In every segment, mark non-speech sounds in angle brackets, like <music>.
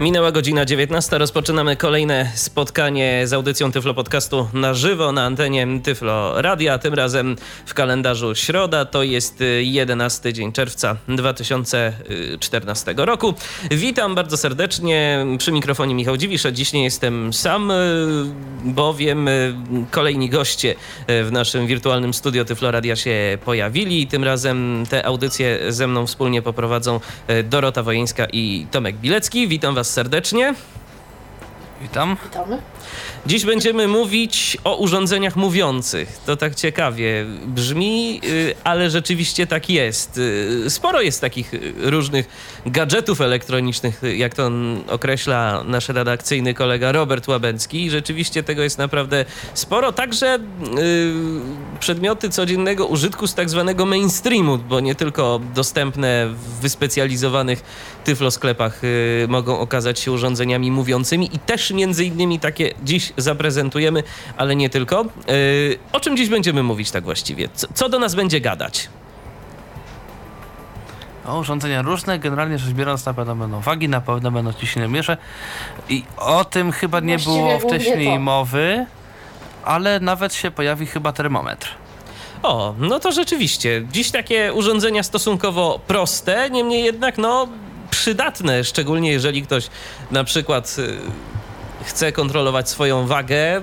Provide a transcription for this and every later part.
Minęła godzina 19. Rozpoczynamy kolejne spotkanie z audycją Tyflo Podcastu na żywo na antenie Tyflo Radia. Tym razem w kalendarzu środa. To jest 11 dzień czerwca 2014 roku. Witam bardzo serdecznie. Przy mikrofonie Michał Dziwisz, dziś nie jestem sam, bowiem kolejni goście w naszym wirtualnym studio Tyflo Radia się pojawili. Tym razem te audycje ze mną wspólnie poprowadzą Dorota Wojeńska i Tomek Bilecki. Witam Was serdecznie. Witam. Witamy. Dziś będziemy mówić o urządzeniach mówiących. To tak ciekawie brzmi, y, ale rzeczywiście tak jest. Y, sporo jest takich y, różnych gadżetów elektronicznych, jak to określa nasz redakcyjny kolega Robert Łabęcki. Rzeczywiście tego jest naprawdę sporo. Także przedmioty codziennego użytku z tak zwanego mainstreamu, bo nie tylko dostępne w wyspecjalizowanych tyflosklepach mogą okazać się urządzeniami mówiącymi i też między innymi takie dziś zaprezentujemy, ale nie tylko. Yy, o czym dziś będziemy mówić tak właściwie? Co, co do nas będzie gadać? O, urządzenia różne, generalnie rzecz biorąc na pewno będą wagi, na pewno będą ciśnieniomierze i o tym chyba nie Właściwie było wcześniej to. mowy, ale nawet się pojawi chyba termometr. O, no to rzeczywiście. Dziś takie urządzenia stosunkowo proste, niemniej jednak no przydatne, szczególnie jeżeli ktoś na przykład y, chce kontrolować swoją wagę,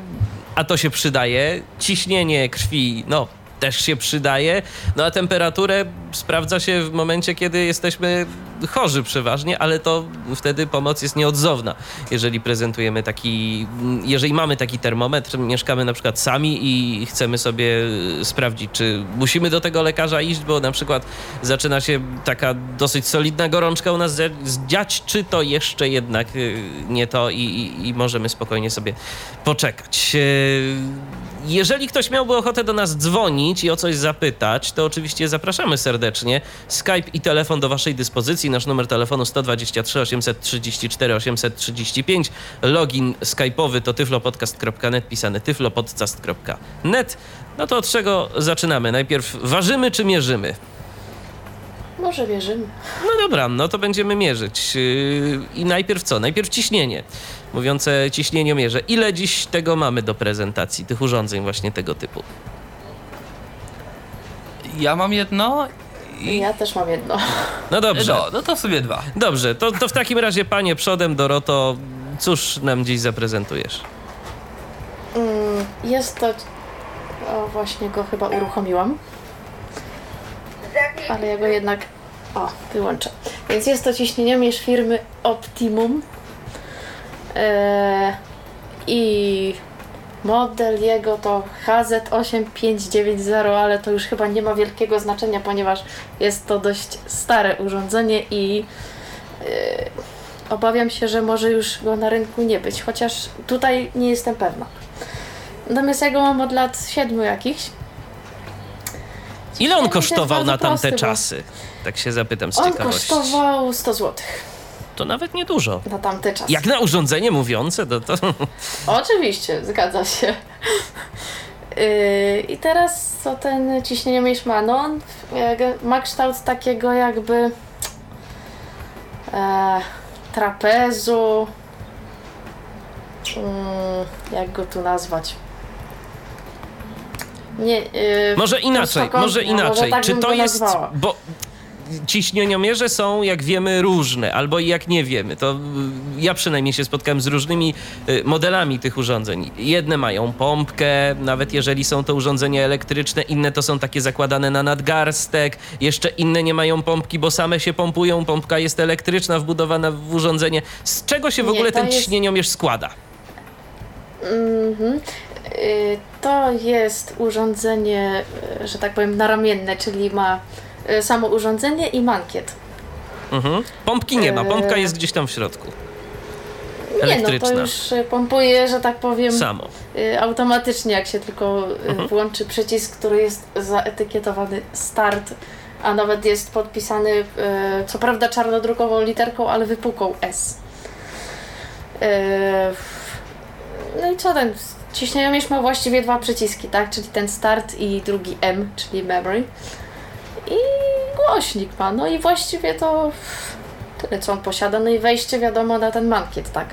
a to się przydaje. Ciśnienie krwi, no też się przydaje. No a temperaturę sprawdza się w momencie, kiedy jesteśmy chorzy przeważnie, ale to wtedy pomoc jest nieodzowna. Jeżeli prezentujemy taki, jeżeli mamy taki termometr, mieszkamy na przykład sami i chcemy sobie sprawdzić, czy musimy do tego lekarza iść, bo na przykład zaczyna się taka dosyć solidna gorączka u nas dziać, czy to jeszcze jednak y, nie to i, i, i możemy spokojnie sobie poczekać. Y, jeżeli ktoś miałby ochotę do nas dzwonić i o coś zapytać, to oczywiście zapraszamy serdecznie. Skype i telefon do Waszej dyspozycji. Nasz numer telefonu 123 834 835. Login skype'owy to tyflopodcast.net, pisany tyflopodcast.net. No to od czego zaczynamy? Najpierw ważymy czy mierzymy? Może wierzymy. No dobra, no to będziemy mierzyć. Yy, I najpierw co? Najpierw ciśnienie. Mówiące ciśnieniomierze. Ile dziś tego mamy do prezentacji, tych urządzeń właśnie tego typu? Ja mam jedno i... Ja też mam jedno. No dobrze. No, no to w sobie dwa. Dobrze, to, to w takim razie panie przodem, Doroto, cóż nam dziś zaprezentujesz? Mm, Jest to... O, właśnie go chyba uruchomiłam. Ale ja go jednak... O, wyłączę. Więc jest to ciśnieniomierz firmy Optimum. Eee, I model jego to HZ8590, ale to już chyba nie ma wielkiego znaczenia, ponieważ jest to dość stare urządzenie i eee, obawiam się, że może już go na rynku nie być, chociaż tutaj nie jestem pewna. Natomiast ja go mam od lat siedmiu jakichś. Ile on kosztował na tamte prosty, czasy? Tak się zapytam z On ciekawości. kosztował 100 zł To nawet niedużo. na tamte czasy. Jak na urządzenie mówiące, to, to <laughs> Oczywiście, zgadza się. Yy, I teraz co ten ciśnieniomierz ma? No on e, ma kształt takiego jakby e, trapezu. Mm, jak go tu nazwać? Nie, yy, Może inaczej, prostokątny, może a może inaczej. tak Czy bym to go jest. nazwała. Bo ciśnieniomierze są, jak wiemy, różne, albo i jak nie wiemy. To y, ja przynajmniej się spotkałem z różnymi y, modelami tych urządzeń. Jedne mają pompkę, nawet jeżeli są to urządzenia elektryczne, inne to są takie zakładane na nadgarstek, jeszcze inne nie mają pompki, bo same się pompują. Pompka jest elektryczna, wbudowana w urządzenie. Z czego się w Nie, ogóle ten jest- ciśnieniomierz składa? Mhm. Y, To jest urządzenie, że tak powiem, naramienne, czyli ma samo urządzenie i mankiet. Mhm. Pompki nie ma, pompka Eee. jest gdzieś tam w środku. Nie, no elektryczna. to już y, pompuje, że tak powiem, Samo. y, automatycznie, jak się tylko y, Mhm. włączy przycisk, który jest zaetykietowany start, a nawet jest podpisany, y, co prawda czarnodrukową literką, ale wypukłą S. Y, No i co ten? Ciśnieniomierz ma właściwie dwa przyciski, tak? Czyli ten start i drugi M, czyli memory. I głośnik ma. No i właściwie to tyle, co on posiada. No i wejście, wiadomo, na ten mankiet, tak?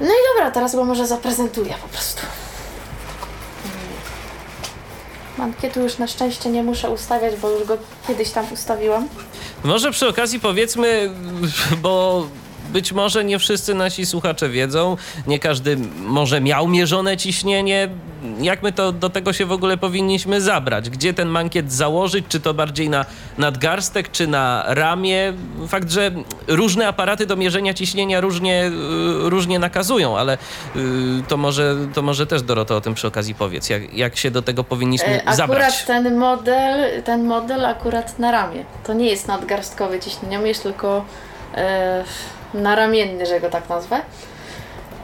No i dobra, teraz go może zaprezentuję po prostu. Mankietu już na szczęście nie muszę ustawiać, bo już go kiedyś tam ustawiłam. Może przy okazji powiedzmy, bo być może nie wszyscy nasi słuchacze wiedzą, nie każdy może miał mierzone ciśnienie. Jak my to do tego się w ogóle powinniśmy zabrać? Gdzie ten mankiet założyć? Czy to bardziej na nadgarstek, czy na ramię? Fakt, że różne aparaty do mierzenia ciśnienia różnie, y, różnie nakazują, ale y, to może, to może też Dorota o tym przy okazji powiedz, jak, jak się do tego powinniśmy E, Akurat zabrać. ten model, ten model akurat na ramię. To nie jest nadgarstkowy ciśnieniomierz, tylko e, naramienny, że go tak nazwę.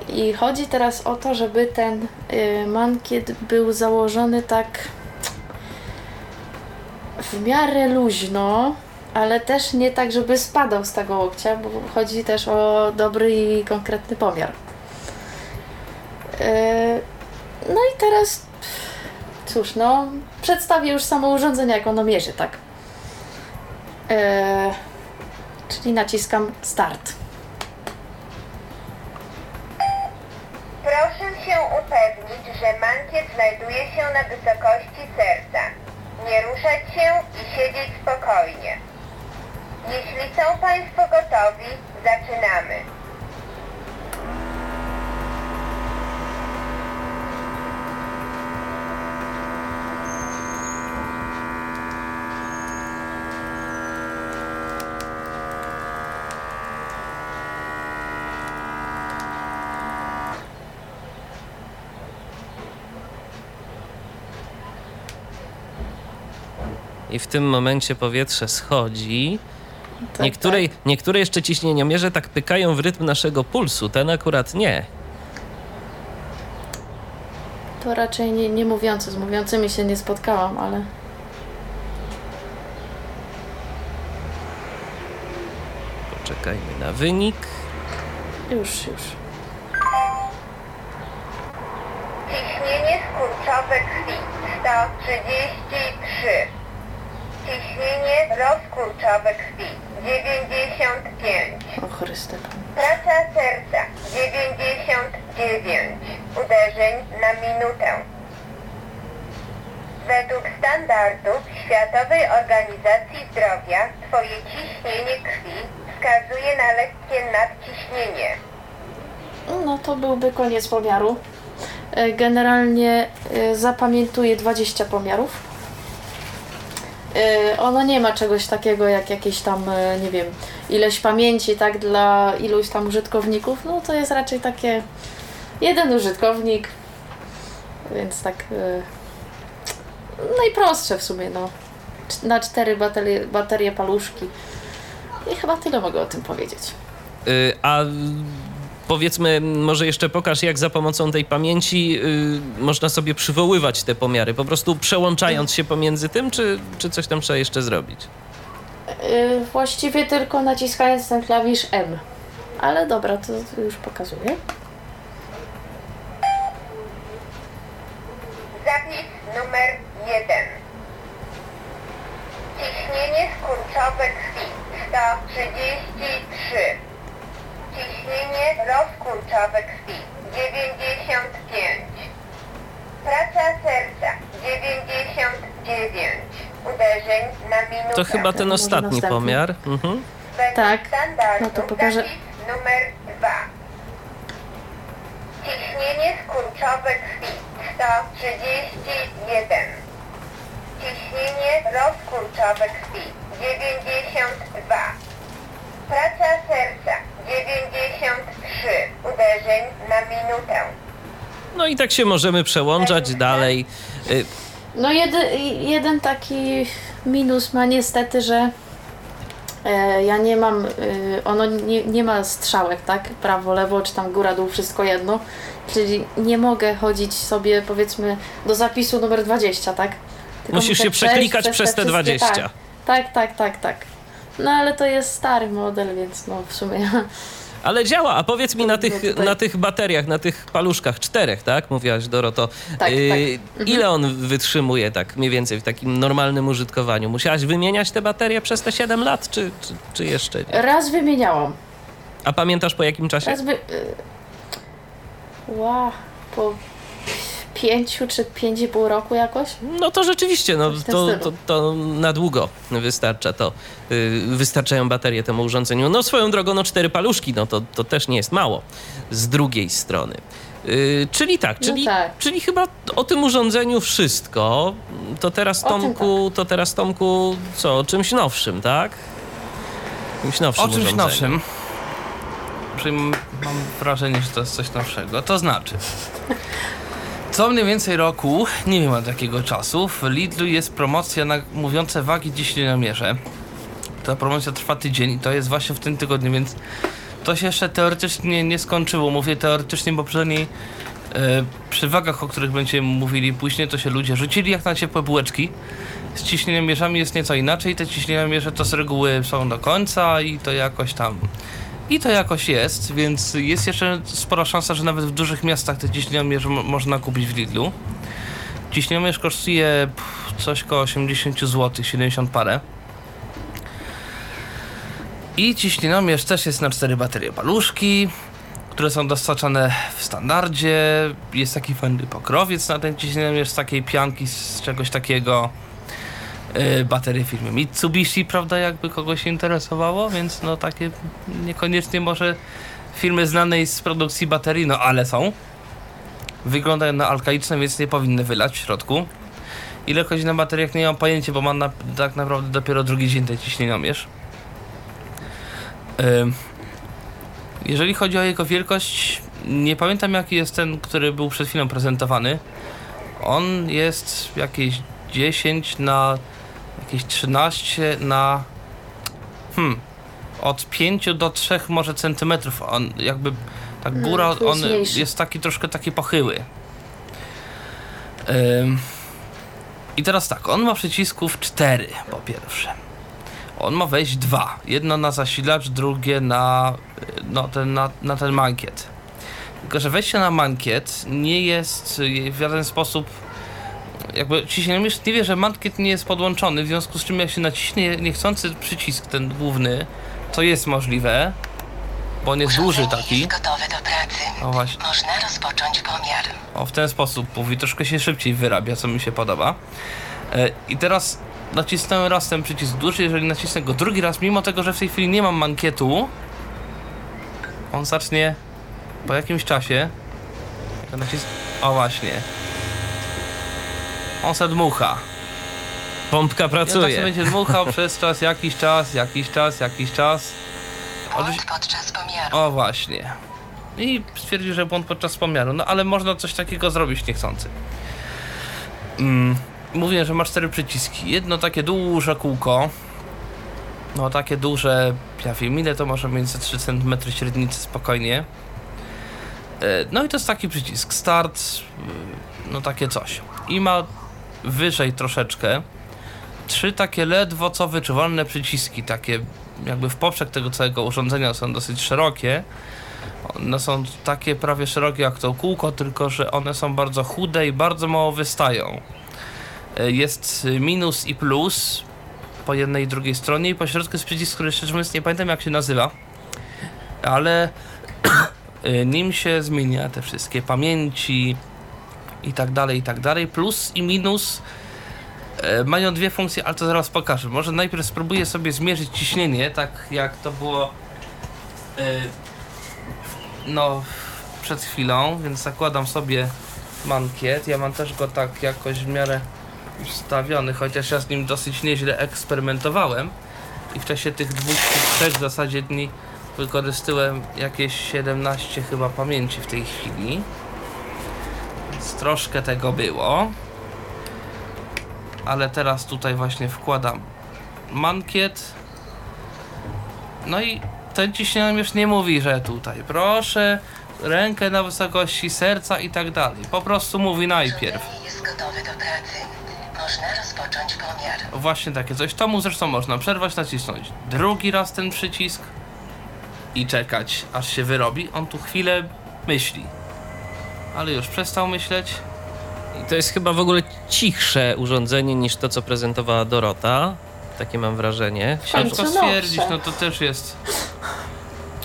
I chodzi teraz o to, żeby ten e, mankiet był założony tak w miarę luźno, ale też nie tak, żeby spadał z tego łokcia, bo chodzi też o dobry i konkretny pomiar. E, no i teraz Cóż, no, przedstawię już samo urządzenie, jak ono mierzy, tak? Eee, czyli naciskam start. Proszę się upewnić, że mankiet znajduje się na wysokości serca. Nie ruszać się i siedzieć spokojnie. Jeśli są Państwo gotowi, zaczynamy. I w tym momencie powietrze schodzi. Tak, niektóre, tak. niektóre jeszcze ciśnieniomierze tak pykają w rytm naszego pulsu, ten akurat nie. To raczej nie, nie mówiący, z mówiącymi się nie spotkałam, ale Poczekajmy na wynik. już, już. Ciśnienie skurczowe krwi 133. Ciśnienie rozkurczowe krwi 95. O Chryste. Praca serca 99 uderzeń na minutę. Według standardów Światowej Organizacji Zdrowia Twoje ciśnienie krwi wskazuje na lekkie nadciśnienie. No to byłby koniec pomiaru. E, Generalnie e, zapamiętuję 20 pomiarów. E, Ono nie ma czegoś takiego jak jakieś tam, e, nie wiem, ileś pamięci, tak, dla iluś tam użytkowników. No to jest raczej takie jeden użytkownik, więc tak e, najprostsze w sumie, no. Na cztery baterie, baterie paluszki. I chyba tyle mogę o tym powiedzieć. Y, a y, powiedzmy, może jeszcze pokaż, jak za pomocą tej pamięci y, można sobie przywoływać te pomiary, po prostu przełączając się pomiędzy tym, czy, czy coś tam trzeba jeszcze zrobić? Yy, właściwie tylko naciskając ten klawisz M. Ale dobra, to, to już pokazuję. Zapis numer 1. Ciśnienie skurczowe krwi 133. Ciśnienie rozkurczowe krwi 95. Praca serca 99. Uderzeń na minutę. To chyba ten może ostatni następny. pomiar. Mhm. Według Tak. standardu No to pokażę. zapis numer 2. Ciśnienie skurczowe krwi 131. Ciśnienie rozkurczowe krwi 92. Praca serca 93 uderzeń na minutę. No i tak się możemy przełączać dalej. Y, No jedy, jeden taki minus ma niestety, że E, Ja nie mam, y, ono nie, nie ma strzałek, tak? Prawo, lewo, czy tam góra, dół, wszystko jedno. Czyli nie mogę chodzić sobie, powiedzmy, do zapisu numer 20, tak? Tylko Musisz się przeklikać przez te wszystkie- 20. Tak, tak, tak, tak, tak. No ale to jest stary model, więc no w sumie. Ale działa, a powiedz mi na tych, tutaj- na tych bateriach, na tych paluszkach, czterech, tak? Mówiłaś Doroto. Tak, Yy, tak. Ile on wytrzymuje tak mniej więcej w takim normalnym użytkowaniu? Musiałaś wymieniać te baterie przez te 7 lat, czy, czy, czy jeszcze nie? Raz wymieniałam. A pamiętasz po jakim czasie? Raz wy... y, Ła, po pięciu czy pięć i pół roku jakoś? No to rzeczywiście, no, to, to, to na długo wystarcza to. Yy, wystarczają baterie temu urządzeniu. No swoją drogą, no cztery paluszki, no to, to też nie jest mało z drugiej strony. Yy, czyli tak, No czyli, tak. czyli chyba o tym urządzeniu wszystko. To teraz O Tomku, to teraz Tomku, co, o czymś nowszym, tak? Czymś nowszym O czymś urządzeniu. nowszym. Mam wrażenie, że to jest coś nowszego. To znaczy, <laughs> co mniej więcej roku, nie wiem od jakiego czasu, w Lidlu jest promocja na mówiące wagi ciśnieniomierze. Ta promocja trwa tydzień i to jest właśnie w tym tygodniu, więc to się jeszcze teoretycznie nie skończyło. Mówię teoretycznie, bo przynajmniej e, przy wagach, o których będziemy mówili później, to się ludzie rzucili jak na ciepłe bułeczki. Z ciśnieniomierzami jest nieco inaczej. Te ciśnieniomierze to z reguły są do końca i to jakoś tam. I to jakoś jest, więc jest jeszcze spora szansa, że nawet w dużych miastach te ciśnieniomierze mo- można kupić w Lidlu. Ciśnieniomierz kosztuje coś koło 80 zł, 70 parę. I ciśnieniomierz też jest na cztery baterie paluszki, które są dostarczane w standardzie. Jest taki fajny pokrowiec na ten ciśnieniomierz z takiej pianki, z czegoś takiego. Yy, baterie firmy Mitsubishi, prawda, jakby kogoś interesowało, więc no takie niekoniecznie może firmy znanej z produkcji baterii, no ale są. Wyglądają na alkaiczne, więc nie powinny wylać w środku. Ile chodzi na bateriach, nie mam pojęcia, bo mam na, tak naprawdę dopiero drugi dzień tej ciśnieniomierz. Ym, jeżeli chodzi o jego wielkość, nie pamiętam jaki jest ten, który był przed chwilą prezentowany. On jest jakieś 10 na jakieś 13 na hmm, od 5 do 3 może centymetrów. On jakby tak No, góra, jest on jest taki troszkę taki pochyły. Ym, I teraz tak, on ma przycisków 4 po pierwsze. On ma wejść dwa. Jedno na zasilacz, drugie na, no, ten, na, na ten mankiet. Tylko, że wejście na mankiet nie jest w żaden sposób jakby ciśnieniomierz nie wie, że mankiet nie jest podłączony, w związku z czym jak się naciśnie niechcący przycisk ten główny, to jest możliwe, bo on jest duży taki. jest gotowe do pracy. O właśnie. Można rozpocząć pomiar. O, w ten sposób mówi, troszkę się szybciej wyrabia, co mi się podoba. E, I teraz nacisnąłem raz ten przycisk duży, jeżeli nacisnę go drugi raz, mimo tego, że w tej chwili nie mam mankietu, on zacznie po jakimś czasie, jak nacis... o właśnie, on se dmucha. Pompka I on tak się pracuje. będzie dmuchał <laughs> przez czas, jakiś czas, jakiś czas, jakiś czas. Błąd podczas pomiaru. O właśnie. I stwierdził, że błąd podczas pomiaru. No ale można coś takiego zrobić niechcący. Mm, mówię, że ma cztery przyciski. Jedno takie duże kółko. No takie duże, ja wiem ile to może mieć za 3 cm średnicy spokojnie. E, No i to jest taki przycisk. Start, y, no takie coś. I ma wyżej troszeczkę trzy takie ledwo co wyczuwalne przyciski, takie jakby w poprzek tego całego urządzenia są dosyć szerokie. One są takie prawie szerokie jak to kółko, tylko że one są bardzo chude i bardzo mało wystają. E, Jest minus i plus po jednej i drugiej stronie i po środku jest przycisk, który szczerze mówiąc nie pamiętam jak się nazywa, ale y, <clears throat> nim się zmienia te wszystkie pamięci i tak dalej, i tak dalej. Plus i minus e, mają dwie funkcje, ale to zaraz pokażę. Może najpierw spróbuję sobie zmierzyć ciśnienie, tak jak to było e, no przed chwilą, więc zakładam sobie mankiet. Ja mam też go tak jakoś w miarę ustawiony, chociaż ja z nim dosyć nieźle eksperymentowałem i w czasie tych dwóch, tych trzech w zasadzie dni wykorzystałem jakieś 17 chyba pamięci w tej chwili. Więc troszkę tego było. Ale teraz tutaj właśnie wkładam mankiet. No i ten ciśnieniomierz nie mówi, że tutaj proszę, rękę na wysokości serca i tak dalej. Po prostu mówi najpierw. Jest gotowe do pracy. Można rozpocząć pomiar. Właśnie takie coś. To mu zresztą można przerwać, nacisnąć drugi raz ten przycisk i czekać, aż się wyrobi. On tu chwilę myśli. Ale już przestał myśleć. I to jest chyba w ogóle cichsze urządzenie niż to, co prezentowała Dorota. Takie mam wrażenie. Ciężko końcu stwierdzić, nowsze. no to też jest.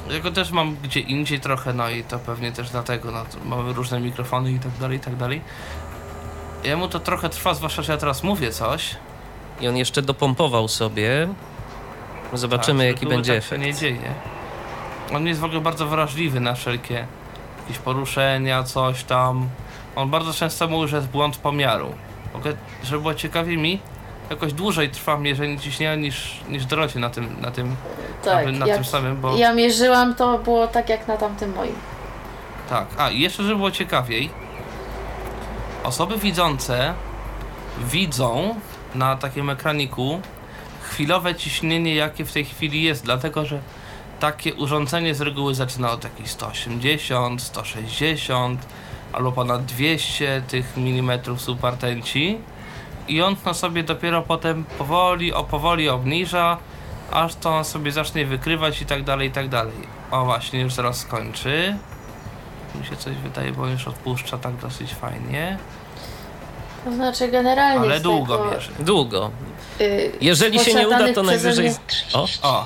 Ja go też mam gdzie indziej trochę, no i to pewnie też dlatego, no mamy różne mikrofony i tak dalej, i tak dalej. Jemu to trochę trwa, zwłaszcza, że ja teraz mówię coś. I on jeszcze dopompował sobie. Zobaczymy, tak, jaki będzie tak się efekt. nie dzieje. On jest w ogóle bardzo wrażliwy na wszelkie jakieś poruszenia, coś tam. On bardzo często mówi, że jest błąd pomiaru. Mogę, żeby było ciekawie mi, jakoś dłużej trwa mierzenie ciśnienia niż, niż Dorocie na tym, na tym, Tak, na, na jak tym samym, bo... ja mierzyłam, to było tak jak na tamtym moim. Tak, a i jeszcze, żeby było ciekawiej, osoby widzące widzą na takim ekraniku chwilowe ciśnienie, jakie w tej chwili jest, dlatego że takie urządzenie z reguły zaczyna od jakichś 180, 160 albo ponad 200 tych milimetrów supertenci i on to sobie dopiero potem powoli, o powoli obniża, aż to on sobie zacznie wykrywać i tak dalej, i tak dalej. O właśnie, już zaraz skończy. Mi się coś wydaje, bo już odpuszcza tak dosyć fajnie. To znaczy generalnie Ale długo tego, mierzy. Długo. Y, Jeżeli się nie uda, to najwyżej. O, 32 O.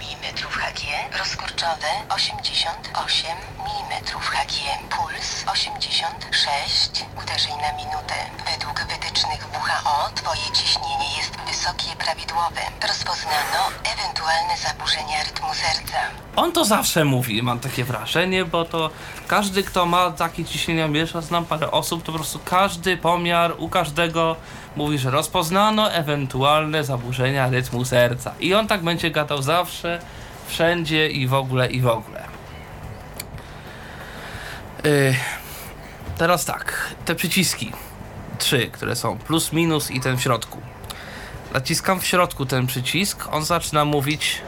mm Hg, rozkurczowe 88 mm Hg, puls 86 uderzeń na minutę. Według wytycznych WHO twoje ciśnienie jest wysokie prawidłowe. Rozpoznano ewentualne zaburzenia rytmu serca. On to zawsze mówi, mam takie wrażenie, bo to każdy, kto ma takie ciśnieniomierz, a znam parę osób, to po prostu każdy pomiar u każdego mówi, że rozpoznano ewentualne zaburzenia rytmu serca. I on tak będzie gadał zawsze, wszędzie i w ogóle, i w ogóle. Yy, teraz tak, te przyciski, trzy, które są plus, minus i ten w środku. Naciskam w środku ten przycisk, on zaczyna mówić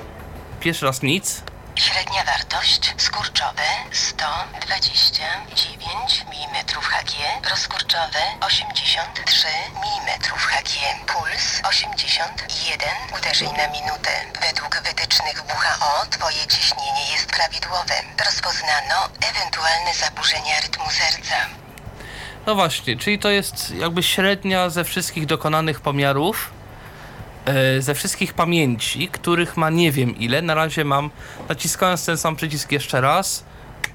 pierwszy raz nic, Średnia wartość skurczowe 129 mm Hg, rozkurczowe 83 mm Hg, puls 81 uderzeń na minutę. Według wytycznych WHO twoje ciśnienie jest prawidłowe. Rozpoznano ewentualne zaburzenia rytmu serca. No właśnie, czyli to jest jakby średnia ze wszystkich dokonanych pomiarów, ze wszystkich pamięci, których ma nie wiem ile. Na razie mam, naciskając ten sam przycisk jeszcze raz,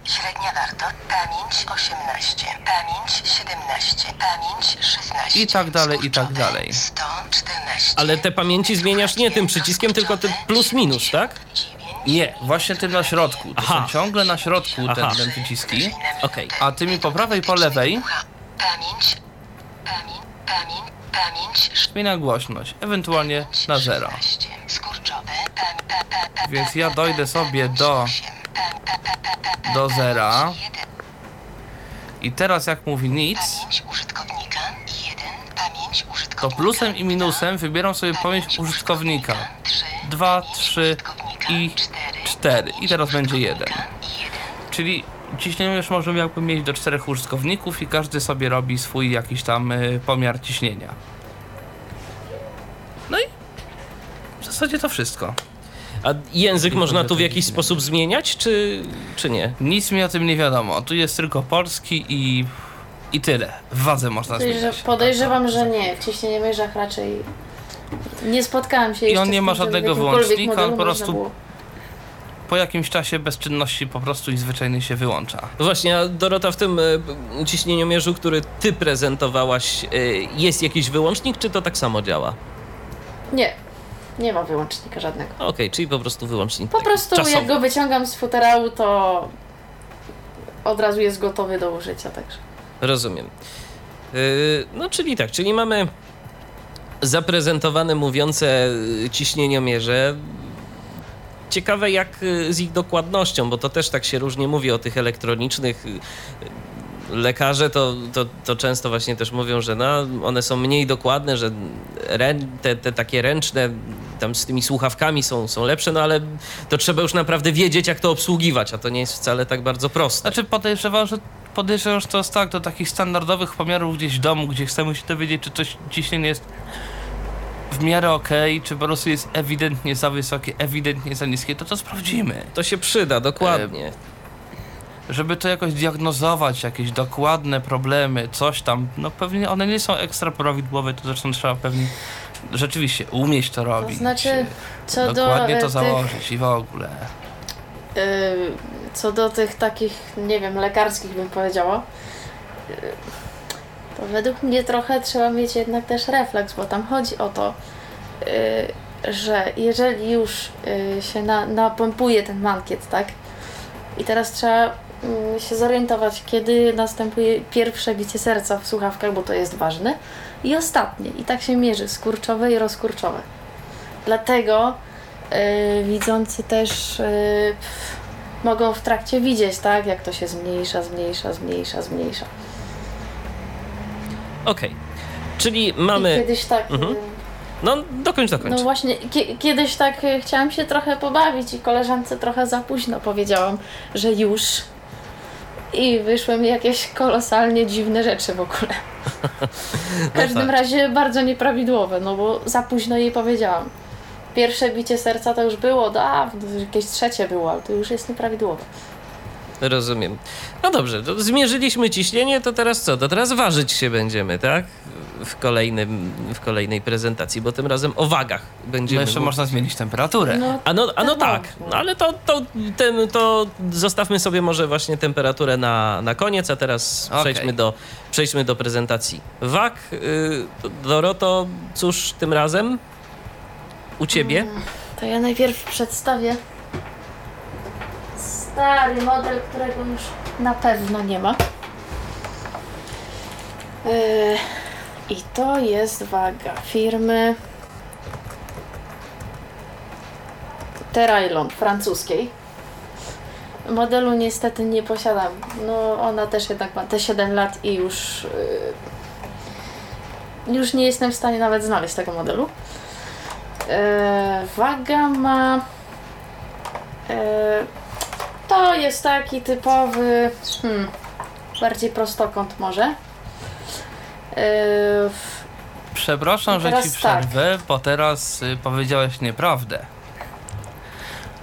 Średnia wartość pamięć 18, pamięć 17, pamięć 16. I tak dalej, i tak dalej. 114. ale te pamięci zmieniasz nie tym przyciskiem, tylko tym plus minus, tak? nie, właśnie tym na środku. To Aha. są ciągle na środku Aha. ten, ten przyciski. Okej. A tymi po prawej, po lewej Pamięć, pamięć, pamięć, pamięć zmienia głośność, ewentualnie na zero. 16, Skurczowe, pam, pa, pa, pa, Więc ja dojdę sobie do, do zera. I teraz jak mówi nic, Pamięć użytkownika 1, pamięć to plusem i minusem wybieram sobie pamięć użytkownika. 2, 3 i 4. I teraz będzie 1. Czyli ciśnieniomierz możemy jakby mieć do czterech użytkowników i każdy sobie robi swój jakiś tam y, pomiar ciśnienia. No i w zasadzie to wszystko. A język Tylko, można tu w jakiś sposób zmieniać, czy, czy nie? Nic mi o tym nie wiadomo. Tu jest tylko polski i, i tyle. W wadze można Podejrze- zmieniać. podejrzewam, że nie. W ciśnieniomierzach raczej nie spotkałam się I jeszcze on nie ma żadnego wyłącznika, on po prostu było. Po jakimś czasie bezczynności po prostu i zwyczajnie się wyłącza. No Właśnie, a Dorota, w tym e, ciśnieniomierzu, który ty prezentowałaś, e, jest jakiś wyłącznik, czy to tak samo działa? Nie. Nie ma wyłącznika żadnego. Okej, czyli po prostu wyłącznik. Po prostu czasowy. jak go wyciągam z futerału, to od razu jest gotowy do użycia, także. Rozumiem. Yy, no, czyli tak, czyli mamy zaprezentowane mówiące ciśnieniomierze. Ciekawe jak y, z ich dokładnością, bo to też tak się różnie mówi o tych elektronicznych. y, Lekarze to, to, to często właśnie też mówią, że no, one są mniej dokładne, że rę, te, te takie ręczne tam z tymi słuchawkami są, są lepsze, no ale to trzeba już naprawdę wiedzieć, jak to obsługiwać, a to nie jest wcale tak bardzo proste. Znaczy podejrzewam, że podejrzewam, że to jest tak, do takich standardowych pomiarów gdzieś w domu, gdzie chcemy się dowiedzieć, czy coś ciśnienie jest w miarę okej, czy po prostu jest ewidentnie za wysokie, ewidentnie za niskie, to to sprawdzimy. To się przyda, dokładnie. Żeby to jakoś diagnozować, jakieś dokładne problemy, coś tam, no pewnie one nie są ekstra prawidłowe, to zresztą trzeba pewnie rzeczywiście umieć to To robić. znaczy, co do dokładnie e, to tych, założyć i w ogóle. y, co do tych takich, nie wiem, lekarskich bym powiedziała, y, to według mnie trochę trzeba mieć jednak też refleks, bo tam chodzi o to, y, że jeżeli już y, się na, napompuje ten mankiet, tak? I teraz trzeba mm, się zorientować, kiedy następuje pierwsze bicie serca w słuchawkach, bo to jest ważne, i ostatnie. I tak się mierzy skurczowe i rozkurczowe. Dlatego y, widzący też y, mogą w trakcie widzieć, tak? Jak to się zmniejsza, zmniejsza, zmniejsza, zmniejsza. Okej. Czyli I mamy... kiedyś tak... Mhm. y, No, dokończ, dokończ. No właśnie, kie- kiedyś tak y, chciałam się trochę pobawić i koleżance trochę za późno powiedziałam, że już. I wyszły mi jakieś kolosalnie dziwne rzeczy w ogóle. <laughs> W każdym tak. razie bardzo nieprawidłowe, no bo za późno jej powiedziałam. Pierwsze bicie serca to już było dawno, jakieś trzecie było, ale to już jest nieprawidłowe. Rozumiem. No dobrze, to zmierzyliśmy ciśnienie, to teraz co? To teraz ważyć się będziemy, tak? W, kolejnym, w kolejnej prezentacji, bo tym razem o wagach No będziemy. jeszcze można zmienić temperaturę. No, A no, a no tak, no ale to, to, ten, to zostawmy sobie może właśnie temperaturę na, na koniec, a teraz Okej. przejdźmy, do, przejdźmy do prezentacji wag. Yy, Doroto, cóż tym razem u ciebie? To ja najpierw przedstawię stary model, którego już na pewno nie ma. Yy, I to jest waga firmy Terailon francuskiej. Modelu niestety nie posiadam. No ona też jednak ma te 7 lat i już yy, już nie jestem w stanie nawet znaleźć tego modelu. E, waga ma. To jest taki typowy. Hmm, bardziej prostokąt może. W- Przepraszam, że ci tak. przerwę, bo teraz y, powiedziałeś nieprawdę.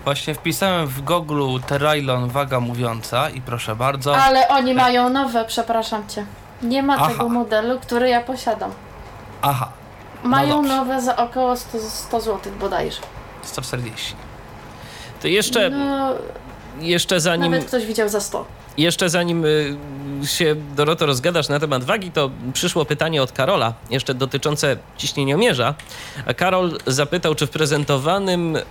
Właśnie wpisałem w Google Terailon waga mówiąca i proszę bardzo. ale oni mają nowe, przepraszam cię. Nie ma Aha. tego modelu, który ja posiadam. Aha, Mają dobrze. nowe za około 100, 100 zł bodajże. 140. To jeszcze, No, jeszcze zanim. nawet ktoś widział za 100. Jeszcze zanim y, się, Doroto, rozgadasz na temat wagi, to przyszło pytanie od Karola, jeszcze dotyczące ciśnieniomierza. A Karol zapytał, czy w prezentowanym y,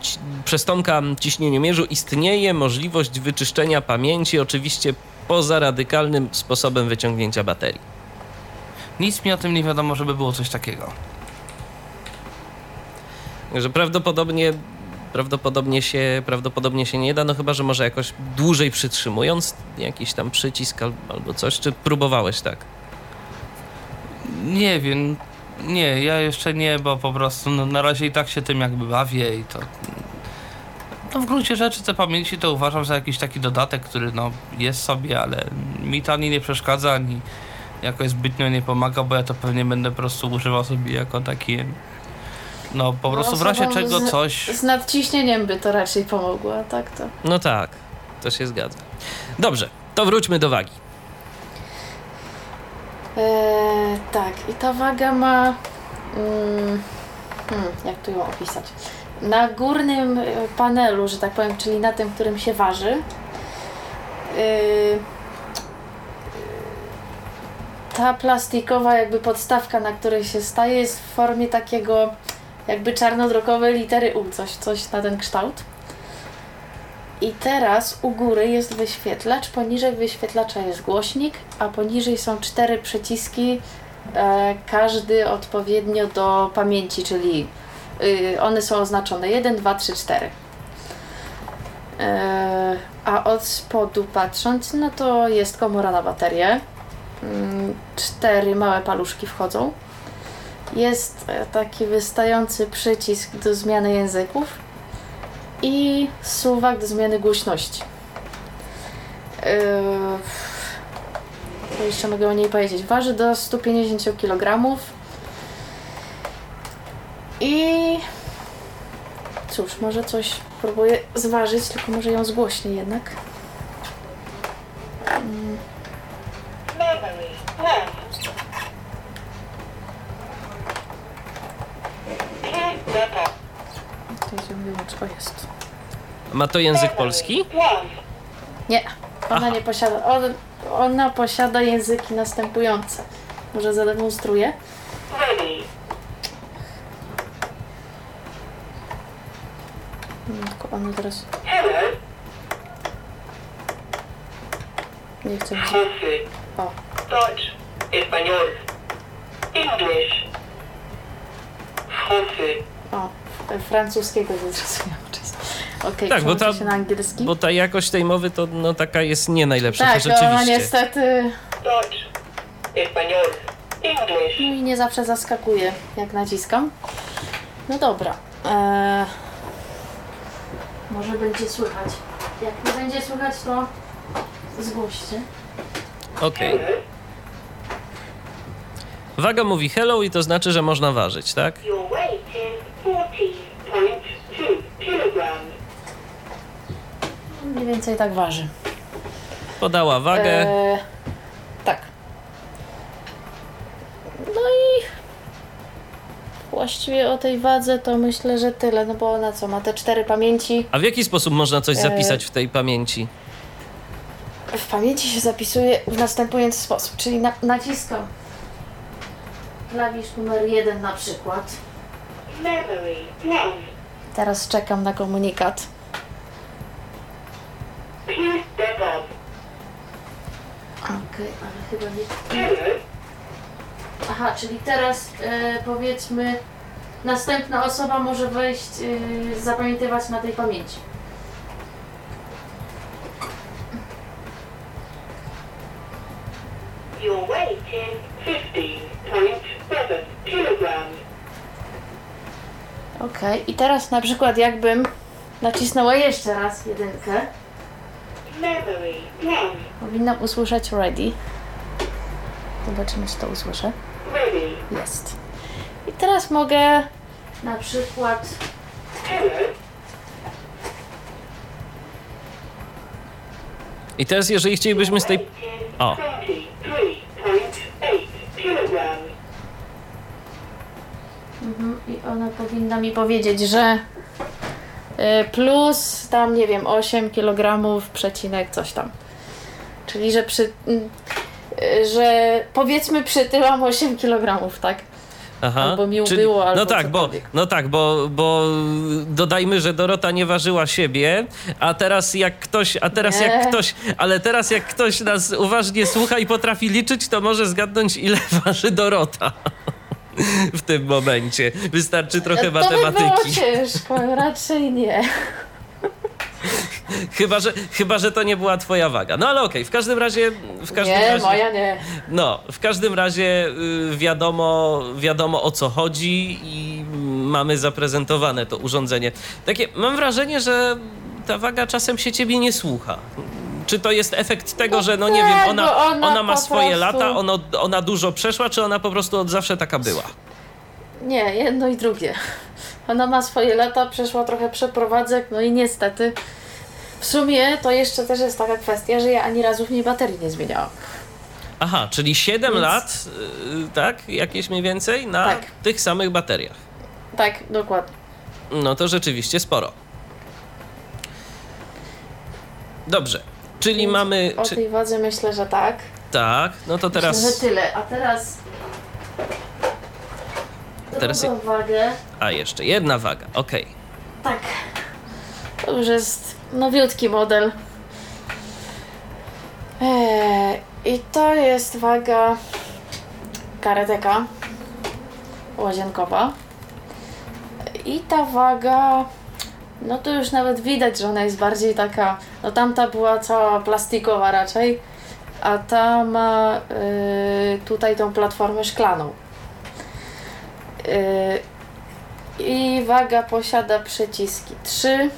ci, przez Tomka ciśnieniomierzu istnieje możliwość wyczyszczenia pamięci, oczywiście poza radykalnym sposobem wyciągnięcia baterii. Nic mi o tym nie wiadomo, żeby było coś takiego. Że prawdopodobnie, prawdopodobnie, się, prawdopodobnie się nie da, no chyba, że może jakoś dłużej przytrzymując jakiś tam przycisk al- albo coś, czy próbowałeś tak? Nie wiem. Nie, ja jeszcze nie, bo po prostu no, na razie i tak się tym jakby bawię i to. No w gruncie rzeczy te pamięci to uważam za jakiś taki dodatek, który no jest sobie, ale mi to ani nie przeszkadza, ani jakoś zbytnio nie pomaga, bo ja to pewnie będę po prostu używał sobie jako takie. No po No, prostu w razie czego z- coś. Z nadciśnieniem by to raczej pomogło, a tak to. No tak, to się zgadza. Dobrze, to wróćmy do wagi. Eee, tak, i ta waga ma. Mm, hmm, jak tu ją opisać? Na górnym e, panelu, że tak powiem, czyli na tym, którym się waży, yy, ta plastikowa jakby podstawka, na której się staje, jest w formie takiego jakby czarnodrukowej litery U, coś, coś na ten kształt. I teraz u góry jest wyświetlacz, poniżej wyświetlacza jest głośnik, a poniżej są cztery przyciski, e, każdy odpowiednio do pamięci, czyli y, one są oznaczone 1, 2, 3, 4. E, a od spodu patrząc, no to jest komora na baterię. Mm, Cztery małe paluszki wchodzą. Jest e, taki wystający przycisk do zmiany języków i suwak do zmiany głośności. Yy, co jeszcze mogę o niej powiedzieć? Waży do 150 kg. I cóż, może coś próbuję zważyć, tylko może ją zgłośnię jednak. Memory. One. Two data. To jest ją wyłącz. O, jest. Ma to język polski? Nie, ona nie posiada. On, ona posiada języki następujące. Może zademonstruję. Tylko ona teraz Hello. nie. Jose. O, Deutsch. Español. English. Français. o, francuskiego nie zrozumiałam. Okej, Tak, bo ta- się na angielski. Bo ta jakość tej mowy to no, taka jest nie najlepsza, tak, to rzeczywiście. niestety Deutsch. Español. English. no i nie zawsze zaskakuje, jak naciskam. No dobra. Eee, może będzie słychać. Jak nie będzie słychać, to zgłoście. Okej. Waga mówi hello i to znaczy, że można ważyć, tak? Your weight is 14.2 kilograms. Mniej więcej tak waży. Podała wagę. Eee, tak. No i właściwie o tej wadze to myślę, że tyle, no bo ona co, ma te cztery pamięci. A w jaki sposób można coś e, zapisać w tej pamięci? W pamięci się zapisuje w następujący sposób, czyli na, naciskam klawisz numer jeden na przykład. Memory. One. Teraz czekam na komunikat. Okej, ale chyba nie... Aha, czyli teraz e, powiedzmy następna osoba może wejść, e, zapamiętywać na tej pamięci. Your weight is 15.7 kilograms. Okej, i teraz na przykład jakbym nacisnęła jeszcze raz jedynkę, Memory. Powinnam usłyszeć ready. Zobaczymy, czy to usłyszę. Jest. I teraz mogę na przykład. I teraz, jeżeli chcielibyśmy z tej. O. Mhm, I ona powinna mi powiedzieć, że y, plus tam, nie wiem, 8 kg przecinek coś tam. Czyli, że przy... y, że powiedzmy przytyłam 8 kg, tak? Aha. Albo mi ubyło, albo no tak, bo, no tak, bo, bo dodajmy, że Dorota nie ważyła siebie, a teraz jak ktoś, a teraz Nie. jak ktoś, ale teraz jak ktoś nas uważnie słucha i potrafi liczyć, to może zgadnąć ile <laughs> waży Dorota. W tym momencie. Wystarczy trochę to by było matematyki. ciężko, raczej nie. Chyba że, chyba, że to nie była twoja waga. No ale okej, w każdym razie. W każdym Nie, razie, moja nie. No, w każdym razie y, wiadomo, wiadomo o co chodzi i mamy zaprezentowane to urządzenie. Takie, mam wrażenie, że ta waga czasem się ciebie nie słucha. Czy to jest efekt tego, że no nie wiem, ona, ona ma swoje lata, ona, ona dużo przeszła, czy ona po prostu od zawsze taka była? Nie, jedno i drugie. Ona ma swoje lata, przeszła trochę przeprowadzek, no i niestety. W sumie to jeszcze też jest taka kwestia, że ja ani razu w niej baterii nie zmieniałam. Aha, czyli 7 Więc- lat, y, tak? Jakieś mniej więcej na Tak. tych samych bateriach. Tak, dokładnie. No to rzeczywiście sporo. Dobrze, czyli Więc mamy. O Czy, tej wadze myślę, że tak. tak, no to teraz. Myślę, że tyle. A teraz. Teraz- Drugą wagę. A jeszcze jedna waga, okej. Tak. To już jest nowiutki model. Eee, I to jest waga kareteka łazienkowa. I ta waga, no to już nawet widać, że ona jest bardziej taka, no tamta była cała plastikowa raczej, a ta ma y, tutaj tą platformę szklaną. Yy, I waga posiada przyciski 3. Yy,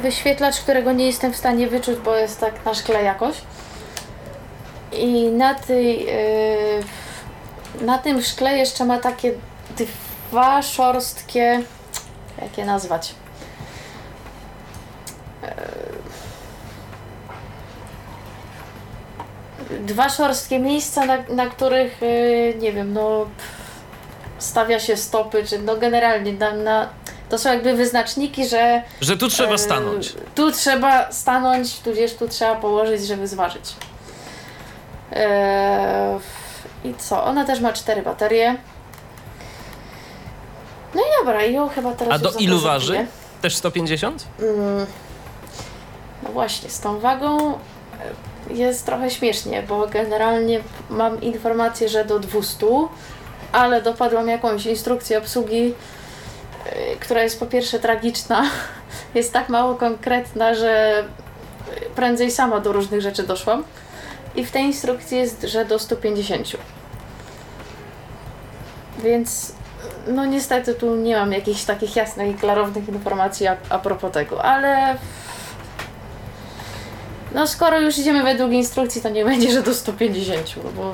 wyświetlacz, którego nie jestem w stanie wyczuć, bo jest tak na szkle jakoś. I na tej yy, na tym szkle jeszcze ma takie dwa szorstkie jak je nazwać? Yy, Dwa szorstkie miejsca, na, na których yy, nie wiem, no stawia się stopy, czy no generalnie na, na, to są jakby wyznaczniki, że Że tu trzeba e, stanąć. Tu trzeba stanąć, tudzież tu trzeba położyć, żeby zważyć. E, I co? Ona też ma cztery baterie. No i dobra, i ją chyba teraz A do ilu waży? Też 150? Mm, No właśnie, z tą wagą e, jest trochę śmiesznie, bo generalnie mam informację, że do 200, ale dopadłam jakąś instrukcję obsługi, e, która jest po pierwsze tragiczna, <laughs> jest tak mało konkretna, że prędzej sama do różnych rzeczy doszłam. I w tej instrukcji jest, że do 150. Więc no niestety tu nie mam jakichś takich jasnych i klarownych informacji a, a propos tego, ale no skoro już idziemy według instrukcji, to nie będzie, że do 150, no bo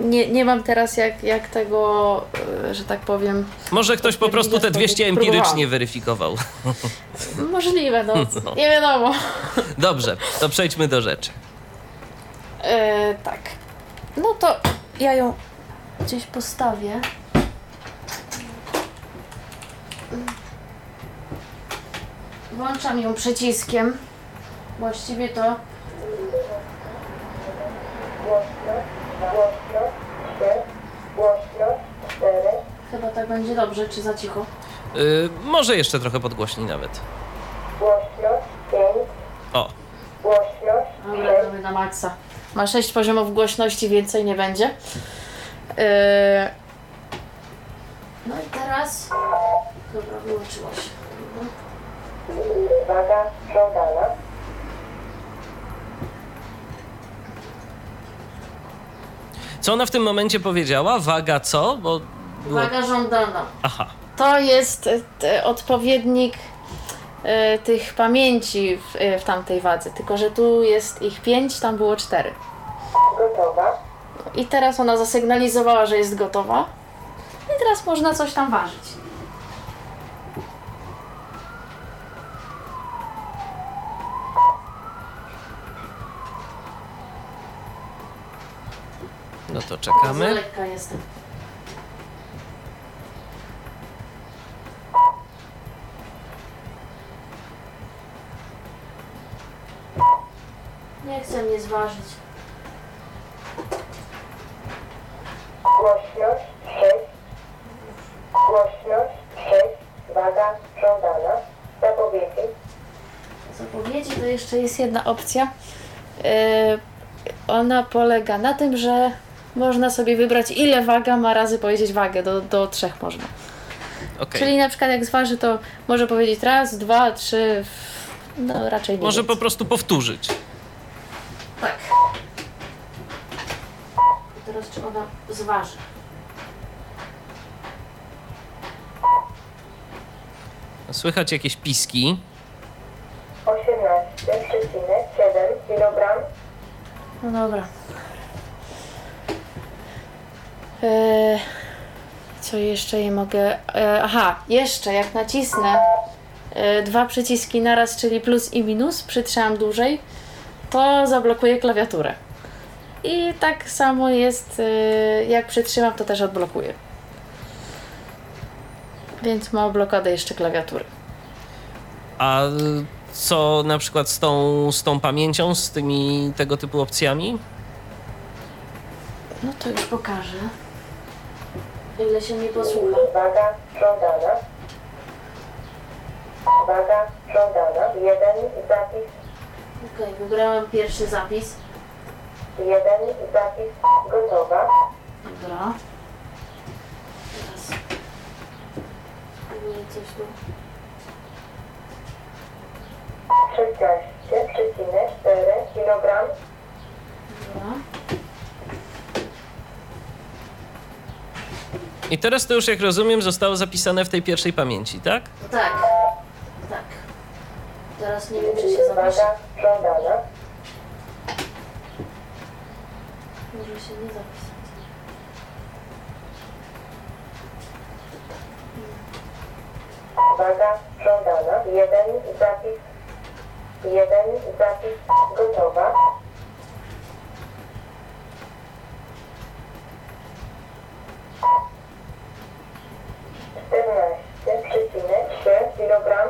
nie, nie mam teraz jak, jak tego, e, że tak powiem, Może ktoś po prostu te 200 Próbowałam. empirycznie weryfikował. <laughs> możliwe, no, No. nie wiadomo. <laughs> Dobrze, to przejdźmy do rzeczy. E, tak. No to ja ją gdzieś postawię. Włączam ją przyciskiem. Właściwie to chyba tak będzie dobrze, czy za cicho? Yy, może jeszcze trochę podgłośnij nawet. O, Dobra, damy na maksa. Ma 6 poziomów głośności, więcej nie będzie. Yy... No i teraz... Dobra, wyłączyło się. Waga żądana. co ona w tym momencie powiedziała? Waga co? Bo było... Waga żądana. Aha, To jest e, t- odpowiednik e, tych pamięci w, e, w tamtej wadze, tylko że tu jest ich 5, tam było 4. Gotowa. I teraz ona zasygnalizowała, że jest gotowa. I teraz można coś tam ważyć. Czekamy. lekka jestem. Nie chcę mnie zważyć. Głośność 6. Głośność 6. Waga żądana. Zapowiedzi. zapowiedzi to jeszcze jest jedna opcja. Yy, ona polega na tym, że można sobie wybrać ile waga ma razy powiedzieć wagę, do, do trzech można. Okej. Czyli na przykład jak zważy to może powiedzieć raz, dwa, trzy, no raczej nie Może po prostu powtórzyć. Tak. Teraz czy ona zważy? Słychać jakieś piski. 18,7 kg. No dobra. Eee, co jeszcze je mogę. E, aha, jeszcze jak nacisnę e, dwa przyciski naraz, czyli plus i minus, przytrzymam dłużej, to zablokuję klawiaturę. I tak samo jest, e, jak przytrzymam, to też odblokuję. Więc ma blokadę jeszcze klawiatury. A co na przykład z tą, z tą pamięcią, z tymi tego typu opcjami? No to już pokażę. Ile się mnie posłucha. Waga żądana. Waga żądana. Jeden zapis. Okej, wybrałam pierwszy zapis. Jeden zapis. Gotowa. Dobra. Teraz spróbuję coś tu. 16,4 kg. Dobra. I teraz to już, jak rozumiem, zostało zapisane w tej pierwszej pamięci, tak? Tak, tak. Teraz nie wiem, czy się zapisze. Może się nie zapisać. Waga żądana. Jeden zapis. Jeden zapis. Gotowa. Czternaście przecinek trzy kilogram.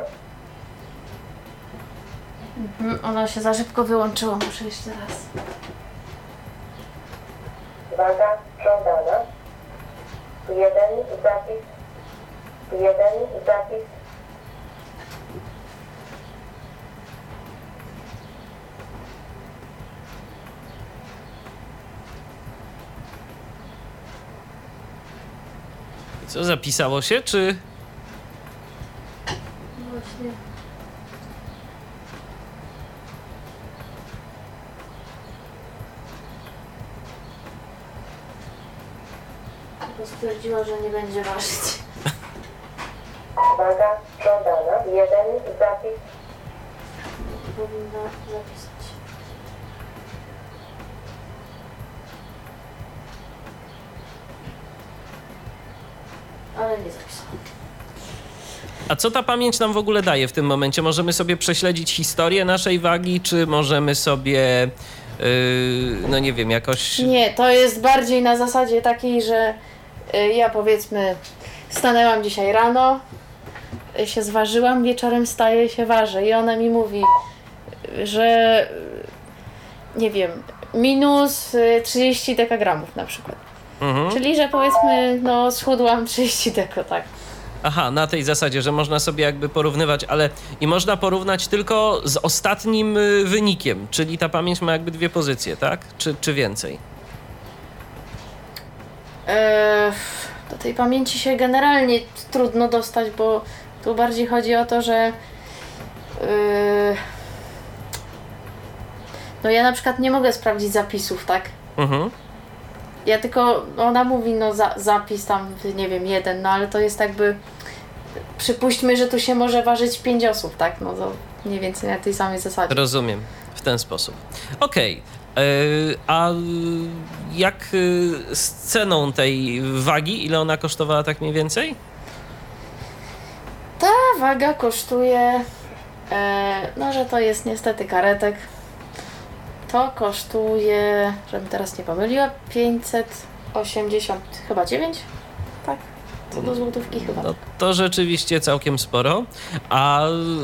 Mhm, ona się za szybko wyłączyła, muszę jeszcze raz. Waga żądana. Jeden zapis. Jeden zapis. I co, zapisało się, czy... Właśnie. Stwierdziła, że nie będzie ważyć. Waga żądana. Jeden zapis. Powinna zapisać. Ale nie zapisała. A co ta pamięć nam w ogóle daje w tym momencie? Możemy sobie prześledzić historię naszej wagi, czy możemy sobie, yy, no nie wiem, jakoś... Nie, to jest bardziej na zasadzie takiej, że y, ja powiedzmy stanęłam dzisiaj rano, y, się zważyłam, wieczorem staję i się ważę i ona mi mówi, y, że y, nie wiem, minus y, 30 dekagramów na przykład. Mhm. Czyli, że powiedzmy, no schudłam <laughs> 30 deko, tak. Aha, na tej zasadzie, że można sobie jakby porównywać, ale i można porównać tylko z ostatnim y, wynikiem, czyli ta pamięć ma jakby dwie pozycje, tak? Czy, czy więcej? Eee, do tej pamięci się generalnie trudno dostać, bo tu bardziej chodzi o to, że yy, no ja na przykład nie mogę sprawdzić zapisów, tak? Mhm. Ja tylko, ona mówi, no za, zapis tam, nie wiem, jeden, no ale to jest jakby, przypuśćmy, że tu się może ważyć pięć osób, tak? No to mniej więcej na tej samej zasadzie. Rozumiem, w ten sposób. Okej, yy, a y, jak y, z ceną tej wagi, ile ona kosztowała tak mniej więcej? Ta waga kosztuje, e, no że to jest niestety karetek. To kosztuje, żebym teraz nie pomyliła, 580 chyba 9? Tak, co do złotówki chyba. No to rzeczywiście całkiem sporo. A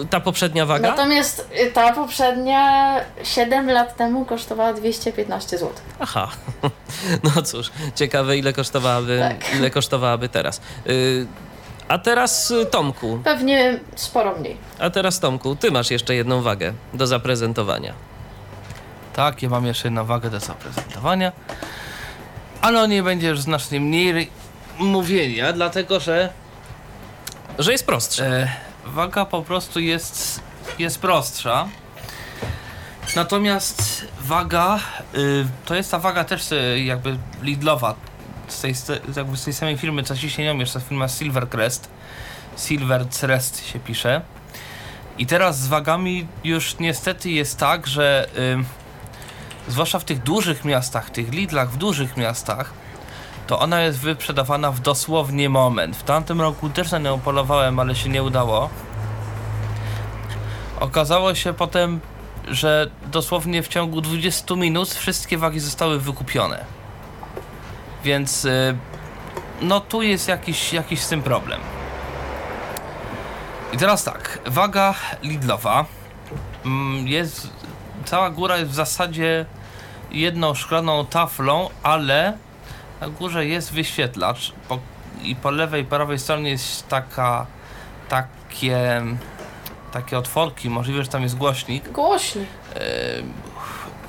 ta poprzednia waga? Natomiast y, ta poprzednia 7 lat temu kosztowała 215 zł. Aha, <laughs> no cóż, ciekawe ile kosztowałaby, Tak. ile kosztowałaby teraz. Y, a teraz y, Tomku, Pewnie sporo mniej. a teraz Tomku, ty masz jeszcze jedną wagę do zaprezentowania. Tak, ja mam jeszcze jedną wagę do zaprezentowania. Ale o niej będzie już znacznie mniej mówienia, dlatego że Że jest prostsze. e, waga po prostu jest, jest prostsza. Natomiast waga, y, to jest ta waga też y, jakby Lidlowa, z tej, z- jakby z tej samej firmy, co ciśnieniomierz, to firma Silvercrest. Silvercrest się pisze. I teraz z wagami już niestety jest tak, że y, zwłaszcza w tych dużych miastach, tych Lidlach w dużych miastach, to ona jest wyprzedawana w dosłownie moment. W tamtym roku też na nią polowałem, ale się nie udało. Okazało się potem, że dosłownie w ciągu 20 minut wszystkie wagi zostały wykupione. Więc y, no tu jest jakiś, jakiś z tym problem. I teraz tak, waga Lidlowa mm, jest, cała góra jest w zasadzie jedną szklaną taflą, ale na górze jest wyświetlacz po, i po lewej i prawej stronie jest taka, takie, takie otworki, możliwe, że tam jest głośnik. Głośniej.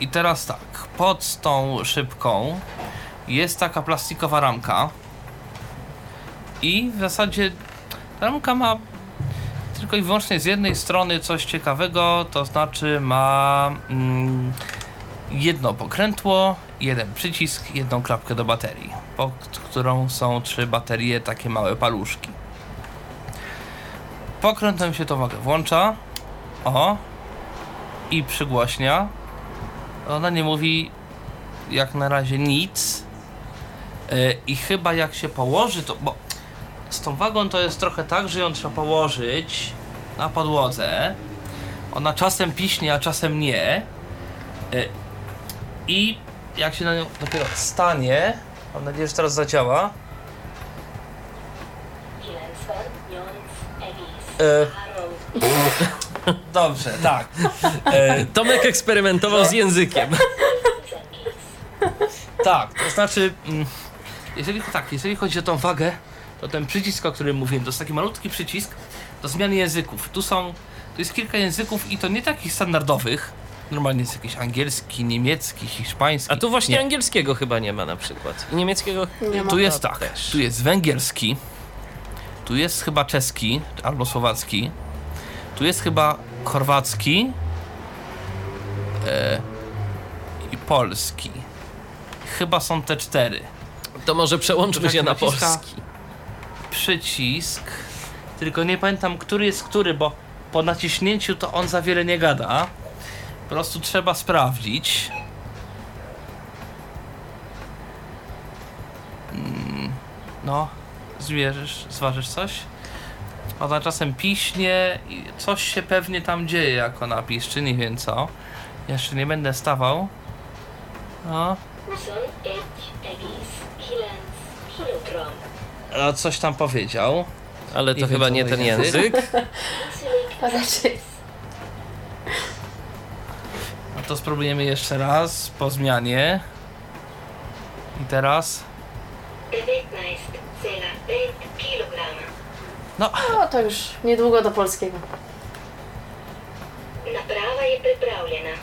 I teraz tak, pod tą szybką jest taka plastikowa ramka i w zasadzie ramka ma tylko i wyłącznie z jednej strony coś ciekawego, to znaczy ma mm, jedno pokrętło, jeden przycisk, jedną klapkę do baterii, pod którą są trzy baterie, takie małe paluszki. Pokrętem się to wagę włącza, o, i przygłośnia. Ona nie mówi jak na razie nic. Yy, I chyba jak się położy, to. Bo z tą wagą to jest trochę tak, że ją trzeba położyć na podłodze. Ona czasem piśnie, a czasem nie. Yy, I jak się na nią dopiero stanie, mam nadzieję, że teraz zadziała. Yy, <laughs> dobrze, tak. Yy, Tomek eksperymentował z językiem. <laughs> Tak, to znaczy, mm, jeżeli tak, jeżeli chodzi o tą wagę, to ten przycisk, o którym mówiłem, to jest taki malutki przycisk do zmiany języków. Tu są, tu jest kilka języków i to nie takich standardowych. Normalnie jest jakiś angielski, niemiecki, hiszpański. A tu właśnie nie. angielskiego chyba nie ma na przykład. I niemieckiego Nie ma. Tu jest No, tak, też. tu jest węgierski, tu jest chyba czeski albo słowacki, tu jest chyba chorwacki e, i polski. Chyba są te cztery. To może przełączmy się na polski. Przycisk, tylko nie pamiętam, który jest który, bo po naciśnięciu to on za wiele nie gada. Po prostu trzeba sprawdzić. Mm, No, zmierzysz, zważysz coś? Ona czasem piśnie i coś się pewnie tam dzieje, jak ona piszczy, nie wiem co. Jeszcze nie będę stawał. No, a coś tam powiedział. Ale to Nie chyba nie ten jest. język. <laughs> No to spróbujemy jeszcze raz po zmianie. I teraz. No, No to już niedługo do polskiego. Naprawa je pripravljena.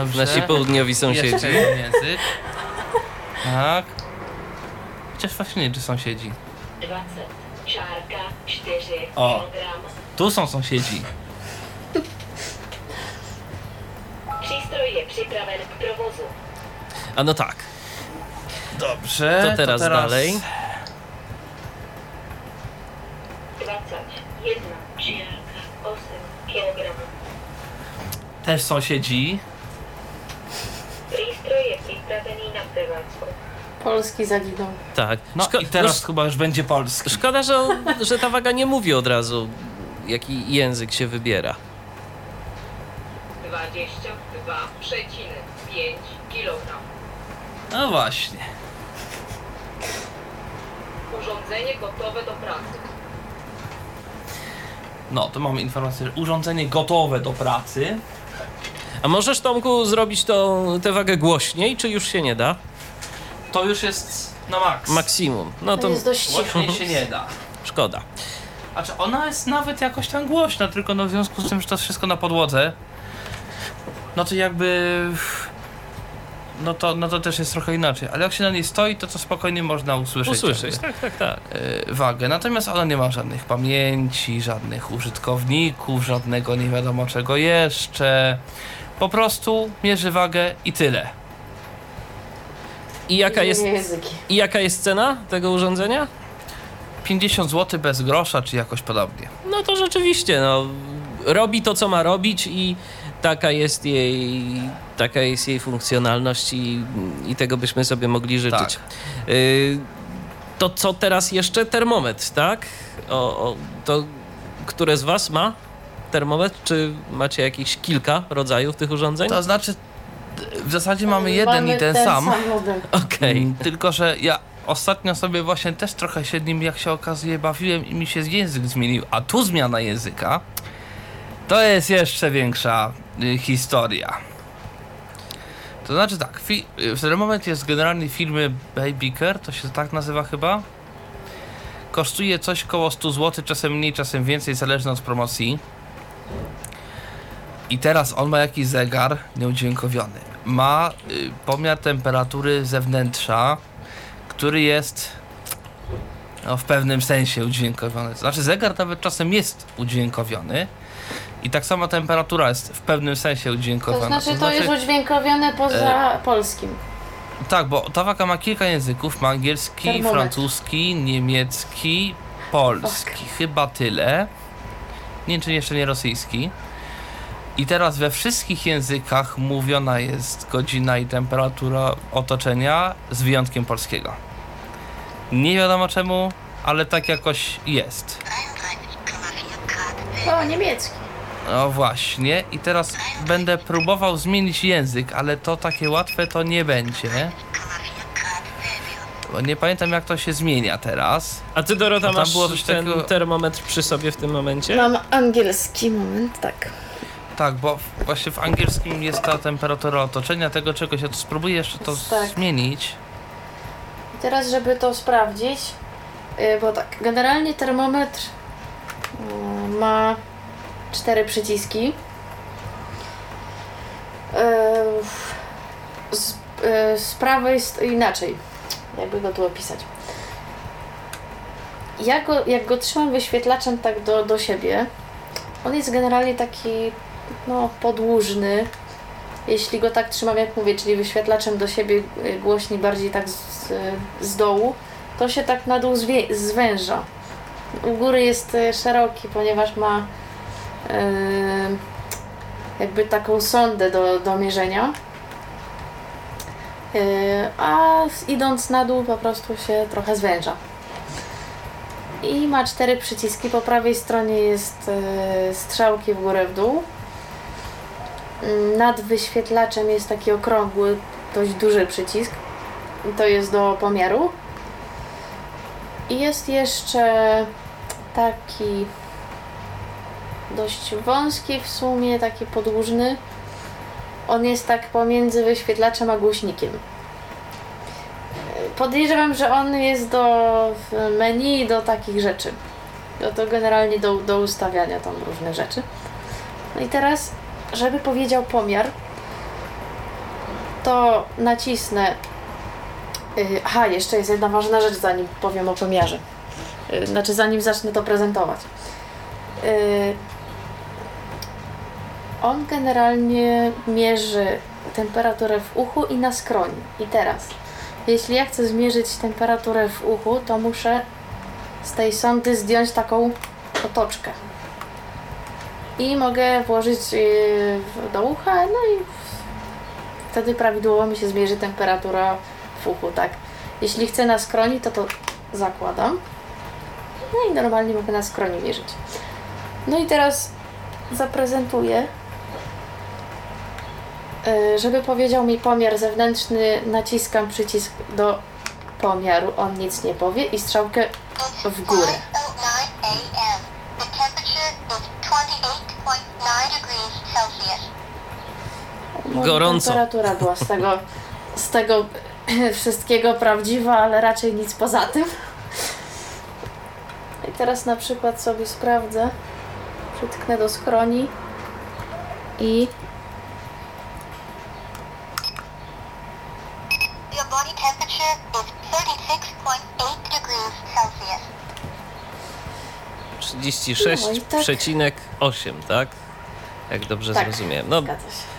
dobrze. Nasi południowi Jeszcze sąsiedzi. jeden język. Tak. Chociaż właśnie nie, czy sąsiedzi. 20 čárka 4 O. kg. Tu są sąsiedzi. Přístroj je připraven k provozu. A no tak. Dobrze. To teraz dalej. 21 čárka 8 kg. Też sąsiedzi. Prístroj je připravený na prevádzku. Polski zaginął. Tak. No Szko- i teraz no, chyba już będzie polski. szkoda, że, że ta waga nie mówi od razu, jaki język się wybiera. 22,5 kg. No właśnie. Urządzenie gotowe do pracy. No, to mamy informację, że urządzenie gotowe do pracy. A możesz, Tomku, zrobić tą, tę wagę głośniej, czy już się nie da? To już jest na maks. Maksimum. No To to jest dość cicho. Głośniej się nie da. szkoda. Znaczy ona jest nawet jakoś tam głośna, tylko no w związku z tym, że to jest wszystko na podłodze, no to jakby... No to, no to też jest trochę inaczej, ale jak się na niej stoi, to to spokojnie można usłyszeć, Usłyszeć, tak, tak, tak. e, wagę. Natomiast ona nie ma żadnych pamięci, żadnych użytkowników, żadnego nie wiadomo czego jeszcze. Po prostu mierzy wagę i tyle. I jaka jest, i jaka jest cena tego urządzenia? 50 zł bez grosza, czy jakoś podobnie. No to rzeczywiście, no, robi to, co ma robić i taka jest jej, taka jest jej funkcjonalność i, i tego byśmy sobie mogli życzyć. Tak. Y, to co teraz jeszcze? Termometr, tak? O, o, to które z Was ma termometr? Czy macie jakieś kilka rodzajów tych urządzeń? To znaczy, w zasadzie mamy jeden i ten, sam. model. <laughs> Okej. Mm, Tylko, że ja ostatnio sobie właśnie też trochę się nim, jak się okazuje, bawiłem i mi się język zmienił, a tu zmiana języka to jest jeszcze większa y, historia. To znaczy tak, fi- y, w ten moment jest generalnie firmy Baby Care, to się tak nazywa chyba. Kosztuje coś koło 100 zł, czasem mniej, czasem więcej, zależnie od promocji. I teraz on ma jakiś zegar nieudźwiękowiony. Ma y, pomiar temperatury zewnętrza, który jest no, w pewnym sensie udźwiękowiony. To znaczy zegar nawet czasem jest udźwiękowiony I tak samo temperatura jest w pewnym sensie To udźwiękowana. znaczy to jest udźwiękowione poza polskim. Tak, bo ta waka ma kilka języków. Ma angielski, Termometr. francuski, niemiecki, polski. Chyba tyle. Nie wiem, czy jeszcze nie rosyjski. I teraz we wszystkich językach mówiona jest godzina i temperatura otoczenia z wyjątkiem polskiego. Nie wiadomo czemu, ale tak jakoś jest. O, niemiecki. No właśnie, i teraz będę próbował zmienić język, ale to takie łatwe to nie będzie. Bo nie pamiętam jak to się zmienia teraz. A ty, Dorota, masz ten takiego- termometr przy sobie w tym momencie? Mam angielski moment, tak. Tak, bo właśnie w angielskim jest ta temperatura otoczenia tego czegoś. Ja to spróbuję jeszcze to Tak. zmienić. I teraz, żeby to sprawdzić, y, bo tak, generalnie termometr y, ma cztery przyciski. Y, Z, z prawej inaczej, jakby go tu opisać. Ja go, jak go trzymam wyświetlaczem tak do, do siebie, on jest generalnie taki no, podłużny. Jeśli go tak trzymam, jak mówię, czyli wyświetlaczem do siebie y, głośniej, bardziej tak z, z dołu, to się tak na dół zwie, zwęża. U góry jest y, szeroki, ponieważ ma y, jakby taką sondę do, do mierzenia. Y, a idąc na dół po prostu się trochę zwęża. I ma cztery przyciski. Po prawej stronie jest y, strzałki w górę w dół. Nad wyświetlaczem jest taki okrągły, dość duży przycisk. To jest do pomiaru. I jest jeszcze taki dość wąski w sumie, taki podłużny. On jest tak pomiędzy wyświetlaczem a głośnikiem. Podejrzewam, że on jest do menu i do takich rzeczy. To generalnie do, do ustawiania tam różne rzeczy. No i teraz, żeby powiedział pomiar, to nacisnę. Yy, aha, jeszcze jest jedna ważna rzecz, zanim powiem o pomiarze. Yy, znaczy, zanim zacznę to prezentować. Yy, on generalnie mierzy temperaturę w uchu i na skroni. I teraz, jeśli ja chcę zmierzyć temperaturę w uchu, to muszę z tej sondy zdjąć taką otoczkę. I mogę włożyć w- do ucha, no i wtedy prawidłowo mi się zmierzy temperatura w uchu, tak. Jeśli chcę na skroni, to to zakładam. No i normalnie mogę na skroni mierzyć. No i teraz zaprezentuję, yy, żeby powiedział mi pomiar zewnętrzny, naciskam przycisk do pomiaru, on nic nie powie i strzałkę w górę. 5:09 a.m. The temperature is 28.9 degrees Celsius. Może Gorąco. Temperatura była z tego, z tego <clears throat> wszystkiego prawdziwa, ale raczej nic poza tym. I teraz na przykład sobie sprawdzę. Przytknę do skroni i Your body temperature is 36.8 degrees Celsius. 36,8, tak? Jak dobrze Tak. zrozumiałem. No,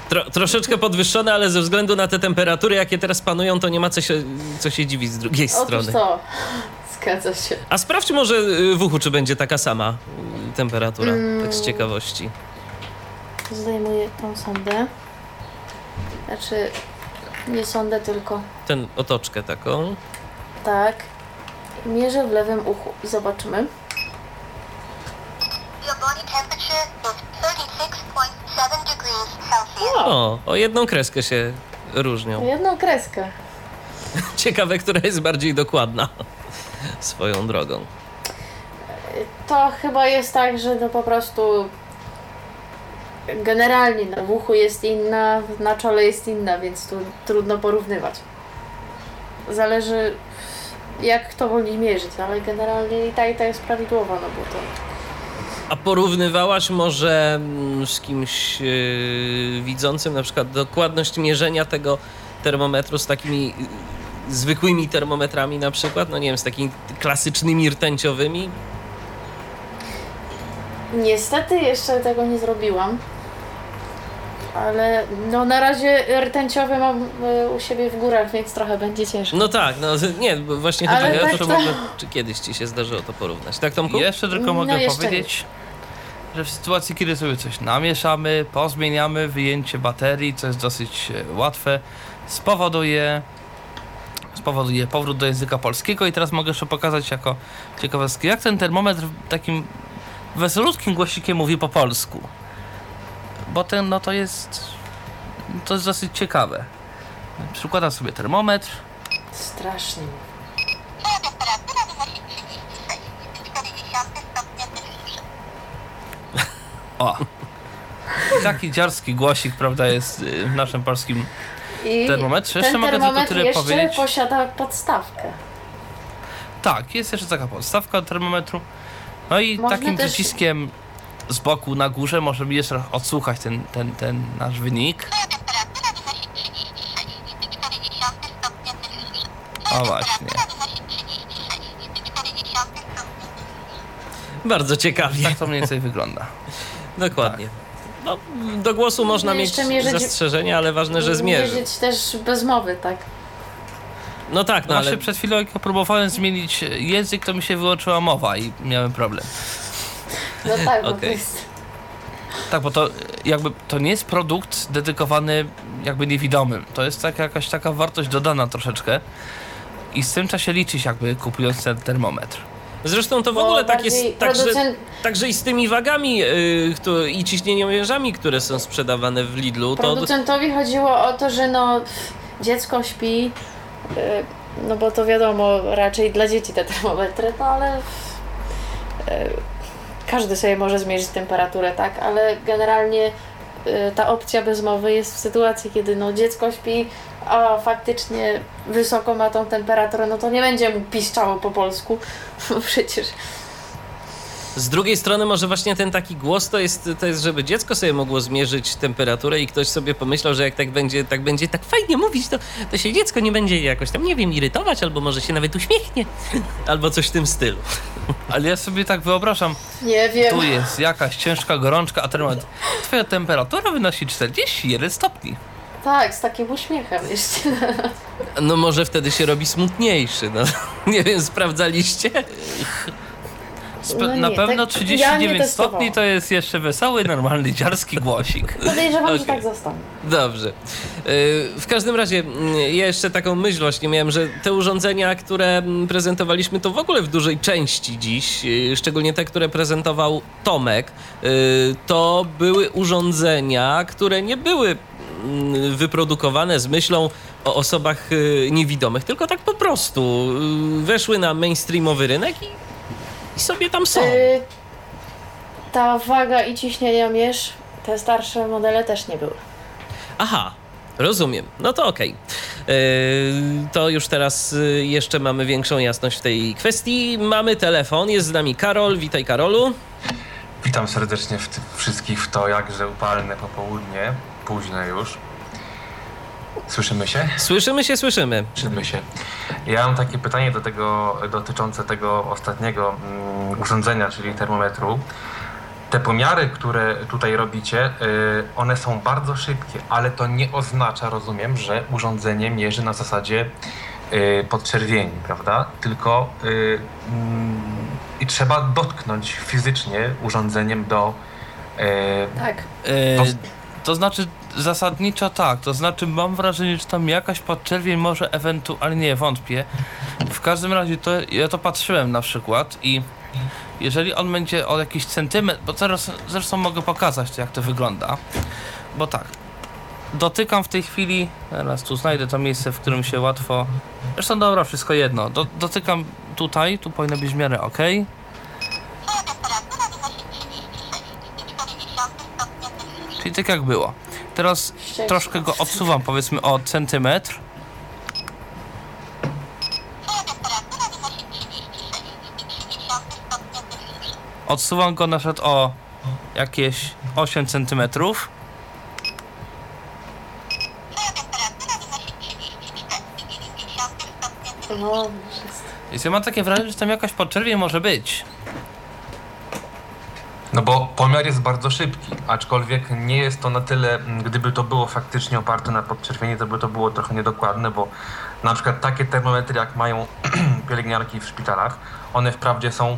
tro, troszeczkę podwyższone, ale ze względu na te temperatury, jakie teraz panują, to nie ma co się, co się dziwić z drugiej Otóż strony. to. Zgadza się. A sprawdź może y, w uchu, czy będzie taka sama y, temperatura, Mm. tak z ciekawości. Zdejmuję tą sondę. Znaczy, nie sondę, tylko Ten otoczkę taką. tak. Mierzę w lewym uchu i zobaczymy. Your body temperature is 36.7 degrees Celsius. O, o jedną kreskę się różnią. Jedną kreskę. <laughs> Ciekawe, która jest bardziej dokładna <laughs> swoją drogą. To chyba jest tak, że no po prostu generalnie no, w uchu jest inna, na czole jest inna, więc tu trudno porównywać. Zależy jak kto woli mierzyć, ale generalnie i ta i ta jest prawidłowa, no bo to A porównywałaś może mm, z kimś yy, widzącym na przykład dokładność mierzenia tego termometru z takimi yy, zwykłymi termometrami na przykład, no nie wiem, z takimi klasycznymi rtęciowymi? Niestety jeszcze tego nie zrobiłam. Ale no na razie rtęciowe mam e, u siebie w górach, więc trochę będzie ciężko. No tak, no nie, bo właśnie Ale chodzi o tak to, to- może, czy kiedyś ci się zdarzyło to porównać. Tak, Tomku? Jeszcze tylko No, mogę jeszcze powiedzieć, że w sytuacji, kiedy sobie coś namieszamy, pozmieniamy, wyjęcie baterii, co jest dosyć e, łatwe, spowoduje, spowoduje powrót do języka polskiego i teraz mogę jeszcze pokazać jako ciekawostkę, jak ten termometr takim wesolutkim głosikiem mówi po polsku. Bo ten, no to jest, to jest dosyć ciekawe. Przykładam sobie termometr, Strasznie. <laughs> o, taki dziarski głosik, prawda, jest y, w naszym polskim I termometrze. Jeszcze ten mogę tylko tyle jeszcze powiedzieć. posiada podstawkę. Tak, jest jeszcze taka podstawka termometru. No i Można takim też- przyciskiem z boku na górze możemy jeszcze odsłuchać ten, ten, ten nasz wynik. O właśnie. Bardzo ciekawie. Tak to mniej więcej wygląda. <laughs> Dokładnie. No, do głosu można No, mieć mierzyć- zastrzeżenia, ale ważne, że zmierzy. Mierzyć też bez mowy, tak. No tak, No no ale Właśnie przed chwilą jak próbowałem zmienić język, to mi się wyłączyła mowa i miałem problem. No tak, bo to jest... Tak, bo to jakby to nie jest produkt dedykowany jakby niewidomym. To jest tak, jakaś taka wartość dodana troszeczkę. I z tym trzeba się liczyć jakby kupując ten termometr. zresztą to w bo ogóle tak jest, także, producent- także i z tymi wagami yy, kto, i ciśnieniomierzami, które są sprzedawane w Lidlu, to Producentowi chodziło o to, że no dziecko śpi, y, no bo to wiadomo, raczej dla dzieci te termometry, no ale y, każdy sobie może zmierzyć temperaturę, tak, ale generalnie y, ta opcja bez mowy jest w sytuacji, kiedy no dziecko śpi, a faktycznie wysoko ma tą temperaturę, no to nie będzie mu piszczało po polsku, <laughs> bo przecież z drugiej strony może właśnie ten taki głos to jest, to jest, żeby dziecko sobie mogło zmierzyć temperaturę i ktoś sobie pomyślał, że jak tak będzie tak, będzie tak fajnie mówić, to, to się dziecko nie będzie jakoś tam, nie wiem, irytować, albo może się nawet uśmiechnie, <laughs> albo coś w tym stylu. Ale ja sobie tak wyobrażam, nie wiem. tu jest jakaś ciężka gorączka, a termometr. Twoja temperatura wynosi 41 stopni. Tak, z takim uśmiechem jeszcze. No może wtedy się robi smutniejszy, no. <laughs> Nie wiem, sprawdzaliście? No na nie, pewno tak- 39 ja stopni to jest jeszcze wesoły, normalny, dziarski głosik. Podejrzewam, że Okej. tak zostanie. Dobrze. Yy, W każdym razie, mm, ja jeszcze taką myśl właśnie miałem, że te urządzenia, które prezentowaliśmy, to w ogóle w dużej części dziś, yy, szczególnie te, które prezentował Tomek, to były urządzenia, które nie były mm, wyprodukowane z myślą o osobach niewidomych, tylko tak po prostu weszły na mainstreamowy rynek i, i sobie tam są. Y, ta waga i ciśnieniomierz, te starsze modele też nie były. Aha, rozumiem. No to okej. Yy, to już teraz yy, jeszcze mamy większą jasność w tej kwestii. Mamy telefon, jest z nami Karol. Witaj, Karolu. Witam serdecznie w wszystkich w to jakże upalne popołudnie, późne już. Słyszymy się? Słyszymy się, słyszymy. Słyszymy się. Ja mam takie pytanie do tego, dotyczące tego ostatniego mm, urządzenia, czyli termometru. Te pomiary, które tutaj robicie, y, one są bardzo szybkie, ale to nie oznacza, rozumiem, że urządzenie mierzy na zasadzie y, podczerwieni, prawda? Tylko y, mm, i trzeba dotknąć fizycznie urządzeniem do y, Tak. E, To- to znaczy zasadniczo tak, to znaczy mam wrażenie, że tam jakaś podczerwień może ewentualnie, nie, wątpię. W każdym razie to, ja to patrzyłem na przykład i jeżeli on będzie o jakiś centymetr, bo teraz zresztą mogę pokazać to jak to wygląda, bo tak, dotykam w tej chwili, teraz tu znajdę to miejsce, w którym się łatwo, zresztą dobra, wszystko jedno, do, dotykam tutaj, tu powinno być w miarę ok. Czyli tak jak było. Teraz troszkę go odsuwam, powiedzmy o centymetr. Odsuwam go na przykład o jakieś 8 centymetrów. No. Więc ja mam takie wrażenie, że tam jakaś podczerwień może być. No bo pomiar jest bardzo szybki, aczkolwiek nie jest to na tyle, gdyby to było faktycznie oparte na podczerwieni, to by to było trochę niedokładne, bo na przykład takie termometry, jak mają <clears throat> pielęgniarki w szpitalach, one wprawdzie są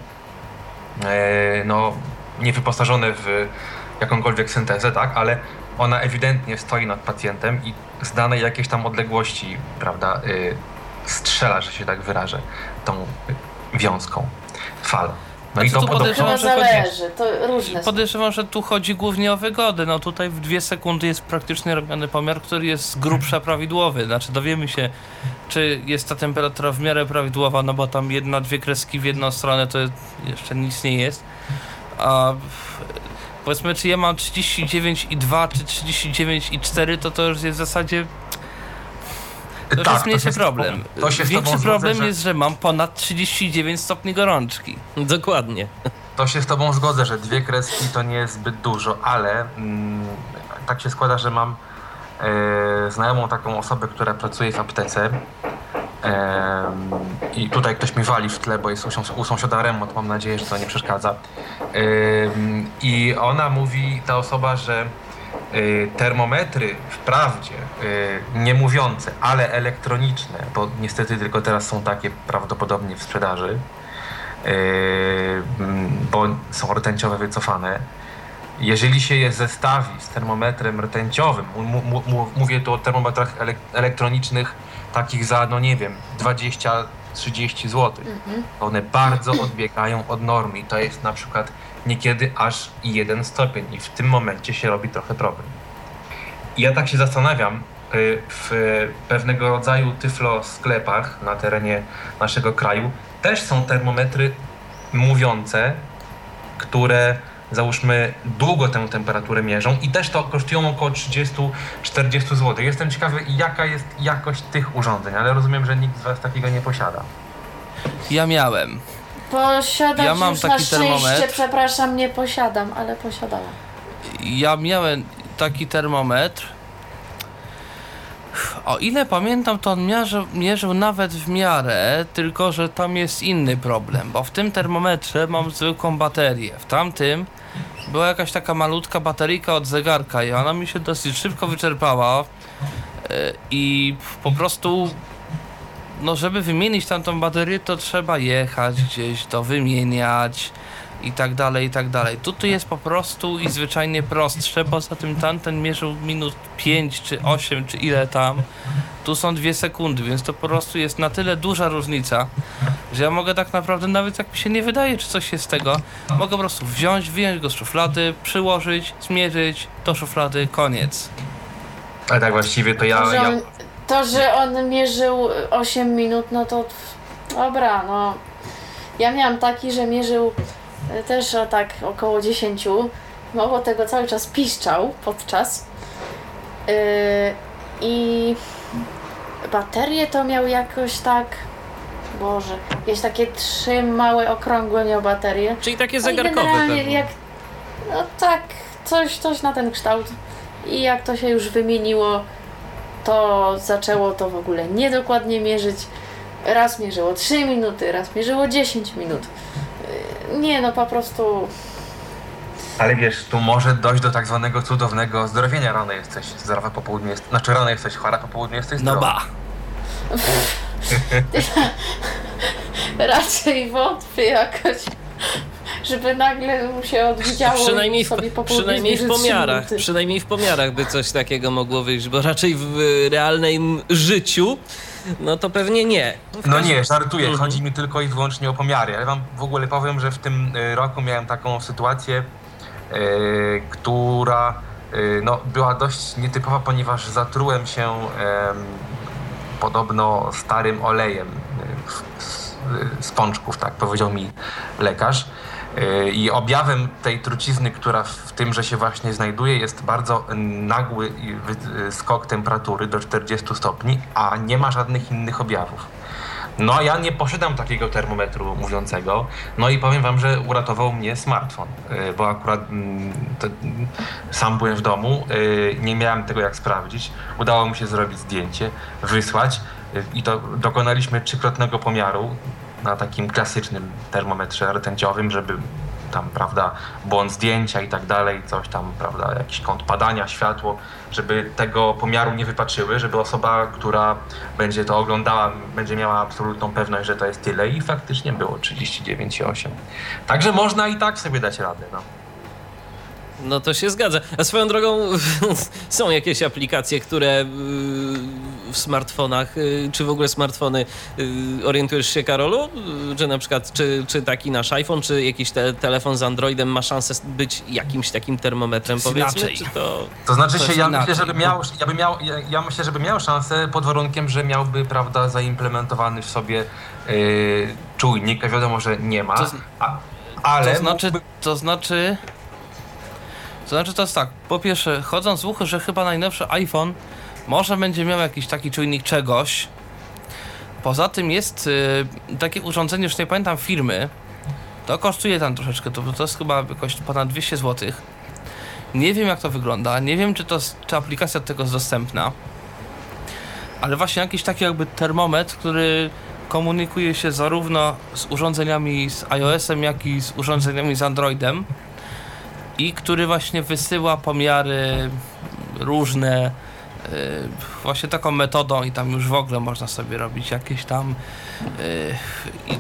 e, no, niewyposażone w jakąkolwiek syntezę, tak, ale ona ewidentnie stoi nad pacjentem i z danej jakiejś tam odległości, prawda, y, strzela, że się tak wyrażę, tą wiązką falą. No i Znaczy, to Podejrzewam, że zależy, to różne. Podejrzewam, że tu chodzi głównie o wygodę. No tutaj w dwie sekundy jest praktycznie robiony pomiar, który jest z grubsza prawidłowy. Znaczy dowiemy się, czy jest ta temperatura w miarę prawidłowa, no bo tam jedna, dwie kreski w jedną stronę to jeszcze nic nie jest. A powiedzmy, czy ja mam 39,2 czy 39,4, to to już jest w zasadzie to Tak, jest to mniejszy się z problem. to się Większy problem zgodzę, że- jest, że mam ponad 39 stopni gorączki. Dokładnie. To się z tobą zgodzę, że dwie kreski to nie jest zbyt dużo, ale mm, tak się składa, że mam e, znajomą taką osobę, która pracuje w aptece em, i tutaj ktoś mi wali w tle, bo jest u, sąs- u sąsiada remont, mam nadzieję, że to nie przeszkadza. Em, I ona mówi, ta osoba, że termometry wprawdzie y, nie mówiące, ale elektroniczne, bo niestety tylko teraz są takie prawdopodobnie w sprzedaży, Yy, mm, bo są rtęciowe wycofane. Jeżeli się je zestawi z termometrem rtęciowym, mówię tu o termometrach elek- elektronicznych takich za, no nie wiem, 20-30 zł, one bardzo odbiegają od normy i to jest na przykład niekiedy aż jeden stopień i w tym momencie się robi trochę problem. I ja tak się zastanawiam, y, w pewnego rodzaju tyflo sklepach na terenie naszego kraju też są termometry mówiące, które załóżmy długo tę temperaturę mierzą i też to kosztują około 30-40 zł. Jestem ciekawy, jaka jest jakość tych urządzeń, ale rozumiem, że nikt z Was takiego nie posiada. Ja miałem. Posiadam Ja mam już na taki szczęście, termometr. przepraszam, nie posiadam, ale posiadałam. Ja miałem taki termometr. O ile pamiętam, to on mierzył, mierzył nawet w miarę, tylko że tam jest inny problem, bo w tym termometrze mam zwykłą baterię. W tamtym była jakaś taka malutka bateryjka od zegarka i ona mi się dosyć szybko wyczerpała. E, I po prostu, no żeby wymienić tamtą baterię, to trzeba jechać gdzieś, to wymieniać i tak dalej, i tak dalej. Tutaj jest po prostu i zwyczajnie prostsze, poza tym tamten mierzył minut 5 czy 8 czy ile tam. Tu są dwie sekundy, więc to po prostu jest na tyle duża różnica, że ja mogę tak naprawdę, nawet jak mi się nie wydaje, czy coś jest z tego, mogę po prostu wziąć, wyjąć go z szuflady, przyłożyć, zmierzyć do szuflady, koniec. Ale tak właściwie to ja... To, że ja on, to, że on mierzył 8 minut, no to dobra, no. Ja miałam taki, że mierzył też o tak około 10. Mało tego cały czas piszczał podczas. Yy, I baterie to miał jakoś tak. Boże, jakieś takie trzy małe, okrągłe miał baterie. Czyli takie No zegarkowe generalnie jak. No tak, coś, coś na ten kształt. I jak to się już wymieniło, to zaczęło to w ogóle niedokładnie mierzyć. Raz mierzyło 3 minuty, raz mierzyło 10 minut. Nie no, po prostu. Ale wiesz, tu może dojść do tak zwanego cudownego ozdrowienia. Rano jesteś zdrowa, po południu jest... Znaczy rano jesteś chora, po południu jesteś No zdrowa. ba! <laughs> Raczej wątpię jakoś, żeby nagle mu się odwidziało Przynajmniej w, sobie po południu przynajmniej w pomiarach, przynajmniej w pomiarach by coś takiego mogło wyjść, bo raczej w realnym życiu, no to pewnie nie. No każdym- nie, żartuję. Mhm. Chodzi mi tylko i wyłącznie o pomiary. Ale wam w ogóle powiem, że w tym y, roku miałem taką sytuację, y, która y, no, była dość nietypowa, ponieważ zatrułem się em, podobno starym olejem y, z, z pączków, tak powiedział mi lekarz. Y, I objawem tej trucizny, która w tym, że się właśnie znajduje, jest bardzo nagły y, skok temperatury do 40 stopni, a nie ma żadnych innych objawów. No ja nie posiadam takiego termometru mówiącego, no i powiem wam, że uratował mnie smartfon, y, bo akurat mm, to, sam byłem w domu, nie miałem tego jak sprawdzić, udało mi się zrobić zdjęcie, wysłać i to dokonaliśmy trzykrotnego pomiaru na takim klasycznym termometrze rtęciowym, żeby tam, prawda, błąd zdjęcia i tak dalej, coś tam, prawda, jakiś kąt padania, światło, żeby tego pomiaru nie wypaczyły, żeby osoba, która będzie to oglądała, będzie miała absolutną pewność, że to jest tyle i faktycznie było 39,8. Także można i tak sobie dać radę, no. No to się zgadza. A swoją drogą <laughs> są jakieś aplikacje, które y, w smartfonach, y, czy w ogóle smartfony, y, orientujesz się Karolu? Że na przykład, czy, czy taki nasz iPhone, czy jakiś te, telefon z Androidem ma szansę być jakimś takim termometrem, jest powiedzmy? inaczej. Czy to... To znaczy To się, ja inaczej. myślę, żeby miał, ja, by miał, ja, ja myślę, żeby miał szansę pod warunkiem, że miałby, prawda, zaimplementowany w sobie yy, czujnik, a wiadomo, że nie ma, To z- a, ale To znaczy, mógłby- to znaczy... To znaczy to jest tak, po pierwsze, chodząc z słuchy, że chyba najnowszy iPhone może będzie miał jakiś taki czujnik czegoś. Poza tym jest y, takie urządzenie, już nie pamiętam firmy, to kosztuje tam troszeczkę, to, to jest chyba jakoś ponad 200 zł. Nie wiem jak to wygląda, nie wiem czy, to, czy aplikacja do tego jest dostępna, ale właśnie jakiś taki jakby termometr, który komunikuje się zarówno z urządzeniami z iOS-em, jak i z urządzeniami z Androidem i który właśnie wysyła pomiary różne yy, właśnie taką metodą i tam już w ogóle można sobie robić jakieś tam i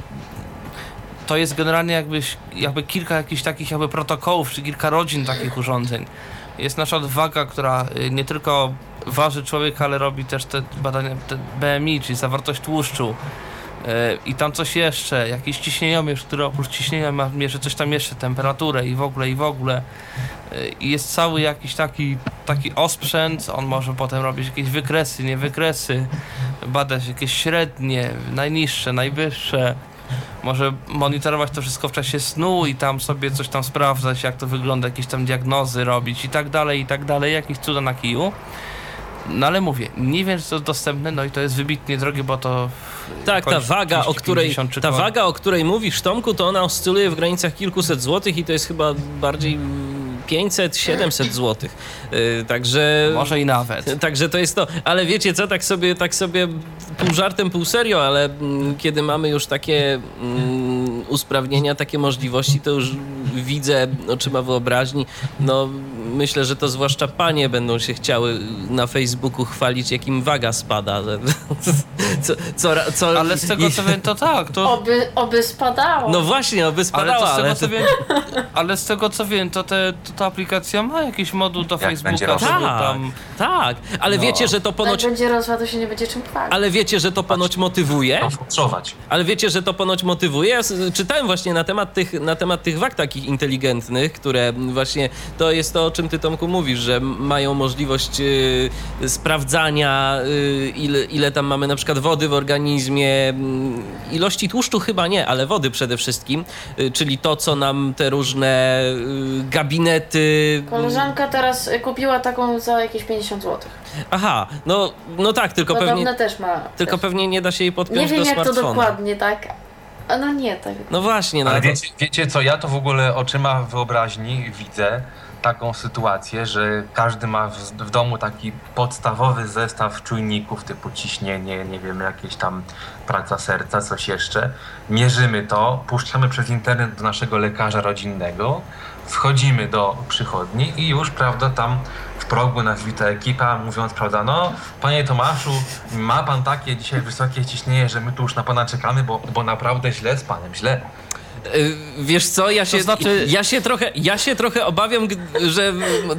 to jest generalnie jakbyś, jakby kilka jakichś takich jakby protokołów, czy kilka rodzin takich urządzeń. Jest nasza waga, która y, nie tylko waży człowieka, ale robi też te badania te BMI, czyli zawartość tłuszczu. I tam coś jeszcze, jakiś ciśnieniomierz, który oprócz ciśnienia ma, mierzy coś tam jeszcze, temperaturę i w ogóle, i w ogóle. Y, I jest cały jakiś taki, taki osprzęt, on może potem robić jakieś wykresy, nie wykresy, badać jakieś średnie, najniższe, najwyższe może monitorować to wszystko w czasie snu i tam sobie coś tam sprawdzać, jak to wygląda, jakieś tam diagnozy robić i tak dalej, i tak dalej, jakieś cuda na kiju. No ale mówię, nie wiem, jest dostępne, no i to jest wybitnie drogie, bo to... Tak, ta waga, o 30, której, 50 czy ta waga, o której mówisz, Tomku, to ona oscyluje w granicach kilkuset złotych i to jest chyba bardziej 500-700 złotych. Yy, Także... Może i nawet. Także to jest to. Ale wiecie co, tak sobie, tak sobie pół żartem, pół serio, ale mm, kiedy mamy już takie mm, usprawnienia, takie możliwości, to już widzę oczyma wyobraźni. No myślę, że to zwłaszcza panie będą się chciały na Facebooku chwalić, jakim waga spada. że- <laughs> Co, co, co, Ale z tego co wiem, to tak, to... Oby, oby spadało. No właśnie, oby Ale, spadała, to z tego, ale... co wiem, ale z tego co wiem, to, te, to ta aplikacja ma jakiś moduł do będzie Facebooka, Tak, tam... tak, ale No. wiecie, że to Jak ponoć... będzie rosła, to się nie będzie czym chwalić. Ale wiecie, że to ponoć motywuje? Ale wiecie, że to ponoć motywuje? Ja czytałem właśnie na temat tych, na temat tych wag takich inteligentnych, które właśnie to jest to, o czym ty Tomku mówisz, że mają możliwość y, sprawdzania, y, ile, ile tam mamy na przykład wody w organizmie, mm, ilości tłuszczu chyba nie, ale wody przede wszystkim, y, czyli to, co nam te różne y, gabinety... Koleżanka teraz y, kupiła taką za jakieś 50 zł. Aha, no, no tak, tylko Podobno pewnie, też ma. tylko też. pewnie nie da się jej podpiąć Nie wiem do jak to smartfona. dokładnie, tak? A no nie, tak. No właśnie, no Ale to- wiecie, wiecie co, ja to w ogóle oczyma wyobraźni widzę taką sytuację, że każdy ma w, w domu taki podstawowy zestaw czujników typu ciśnienie, nie wiem, jakieś tam praca serca, coś jeszcze. Mierzymy to, puszczamy przez internet do naszego lekarza rodzinnego, wchodzimy do przychodni i już, prawda, tam progu nas wita ekipa, mówiąc, prawda, no, panie Tomaszu, ma pan takie dzisiaj wysokie ciśnienie, że my tu już na pana czekamy, bo, bo naprawdę źle z panem, źle. Y, Wiesz co, ja się, znaczy- ja się, trochę, ja się trochę obawiam, że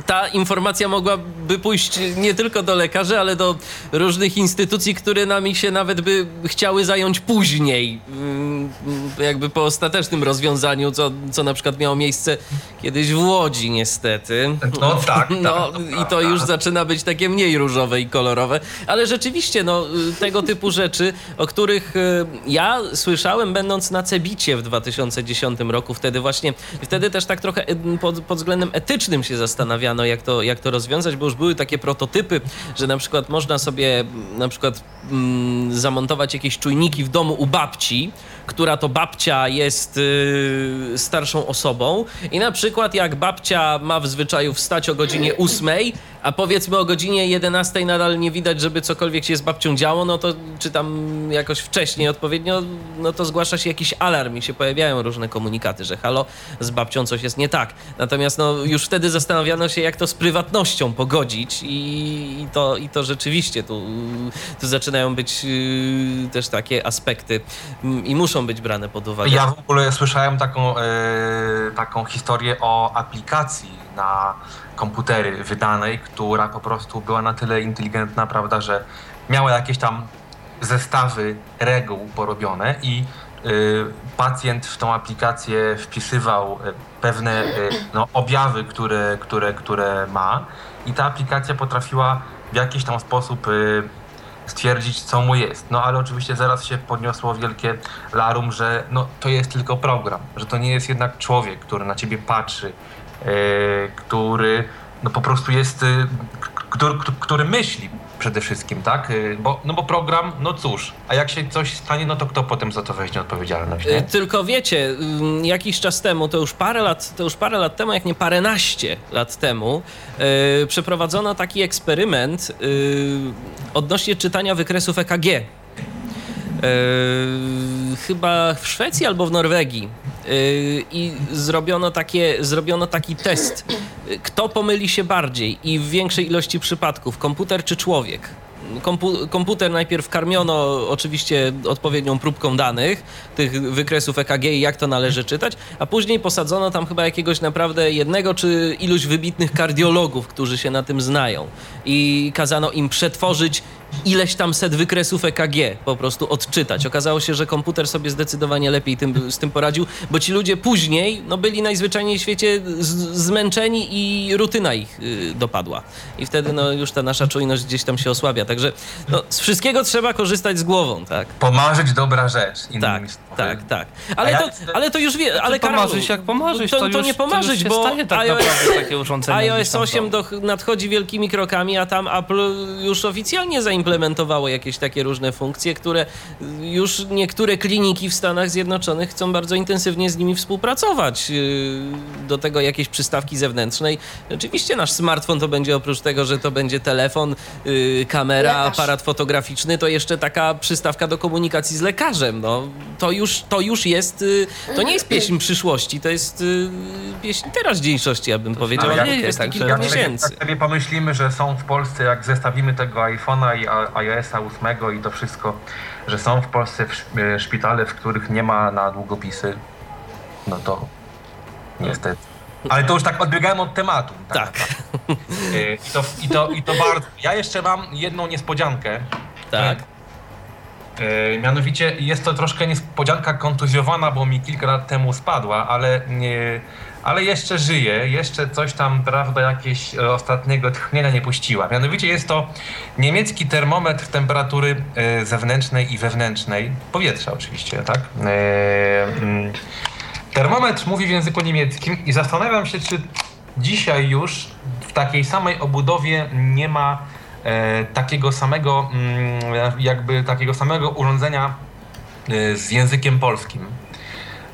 ta informacja mogłaby pójść nie tylko do lekarzy, ale do różnych instytucji, które nami się nawet by chciały zająć później. Mm, Jakby po ostatecznym rozwiązaniu, co, co na przykład miało miejsce kiedyś w Łodzi niestety. No tak, <laughs> No tak, i to już zaczyna być takie mniej różowe i kolorowe, ale rzeczywiście no, tego typu rzeczy, o których y, ja słyszałem będąc na Cebicie w 2010 roku, wtedy właśnie, wtedy też tak trochę pod, pod względem etycznym się zastanawiano, jak to, jak to rozwiązać, bo już były takie prototypy, że na przykład można sobie na przykład mm, zamontować jakieś czujniki w domu u babci, która to babcia jest y, starszą osobą i na przykład jak babcia ma w zwyczaju wstać o godzinie 8, a powiedzmy o godzinie 11 nadal nie widać, żeby cokolwiek się z babcią działo, no to czy tam jakoś wcześniej odpowiednio, no to zgłasza się jakiś alarm i się pojawiają różne komunikaty, że halo, z babcią coś jest nie tak. Natomiast no już wtedy zastanawiano się, jak to z prywatnością pogodzić i, i to, i to rzeczywiście tu, tu zaczynają być y, też takie aspekty i muszą być brane pod uwagę. Ja w ogóle słyszałem taką, e, taką historię o aplikacji na komputery wydanej, która po prostu była na tyle inteligentna, prawda, że miała jakieś tam zestawy reguł porobione i e, pacjent w tą aplikację wpisywał e, pewne no, objawy, które, które, które ma i ta aplikacja potrafiła w jakiś tam sposób stwierdzić, co mu jest. No ale oczywiście zaraz się podniosło wielkie larum, że no, to jest tylko program, że to nie jest jednak człowiek, który na ciebie patrzy, e, który no, po prostu jest, k- który, który myśli przede wszystkim, tak? E, Bo, no bo program, no cóż, a jak się coś stanie, no to kto potem za to weźmie odpowiedzialność, Y, nie? Tylko wiecie, ym, jakiś czas temu, to już parę lat, to już parę lat temu, jak nie paręnaście lat temu, yy, przeprowadzono taki eksperyment yy, odnośnie czytania wykresów EKG. Yy, chyba w Szwecji albo w Norwegii. Yy, I zrobiono, takie, zrobiono taki test. Kto pomyli się bardziej i w większej ilości przypadków, komputer czy człowiek? Kompu- komputer najpierw karmiono oczywiście odpowiednią próbką danych, tych wykresów EKG i jak to należy czytać, a później posadzono tam chyba jakiegoś naprawdę jednego czy iluś wybitnych kardiologów, którzy się na tym znają. I kazano im przetworzyć ileś tam set wykresów EKG, po prostu odczytać. Okazało się, że komputer sobie zdecydowanie lepiej tym, z tym poradził, bo ci ludzie później no, byli najzwyczajniej w świecie z, zmęczeni i rutyna ich y, dopadła. I wtedy no, już ta nasza czujność gdzieś tam się osłabia. Także no, z wszystkiego trzeba korzystać z głową, tak? Pomarzyć dobra rzecz. Tak, słowy. tak, tak. Ale, ja to, jestem- ale to już wie, ale Karol, pomarzyć jak pomarzyć, to, to, to już, nie pomarzyć, to bo stanie tak iOS, naprawdę takie urządzenie. iOS tam 8 są. do, nadchodzi wielkimi krokami, a tam Apple już oficjalnie zaimplementowało jakieś takie różne funkcje, które już niektóre kliniki w Stanach Zjednoczonych chcą bardzo intensywnie z nimi współpracować. Yy, Do tego jakieś przystawki zewnętrznej. Oczywiście nasz smartfon to będzie oprócz tego, że to będzie telefon, yy, kamera, Lekarz. aparat fotograficzny, to jeszcze taka przystawka do komunikacji z lekarzem. No, to, już, to już jest, yy, to nie jest pieśń przyszłości, to jest pieśń teraźniejszości, ja bym powiedział, ale nie kwestii jest, kilku także- Jak sobie, miesięcy. jak sobie pomyślimy, że są w Polsce, jak zestawimy tego iPhone'a i iOS-a 8 i to wszystko, że są w Polsce w e, szpitale, w których nie ma na długopisy, no to niestety. Ale to już tak odbiegałem od tematu. Tak, E, I to, i, to, I to bardzo. Ja jeszcze mam jedną niespodziankę. tak. E, mianowicie jest to troszkę niespodzianka kontuzjowana, bo mi kilka lat temu spadła, ale, nie, ale jeszcze żyje, jeszcze coś tam, prawda, jakieś e, ostatniego tchnienia nie puściła. Mianowicie jest to niemiecki termometr temperatury e, zewnętrznej i wewnętrznej, powietrza oczywiście, tak? E, mm, termometr mówi w języku niemieckim i zastanawiam się, czy dzisiaj już w takiej samej obudowie nie ma takiego samego, mm, jakby takiego samego urządzenia z językiem polskim.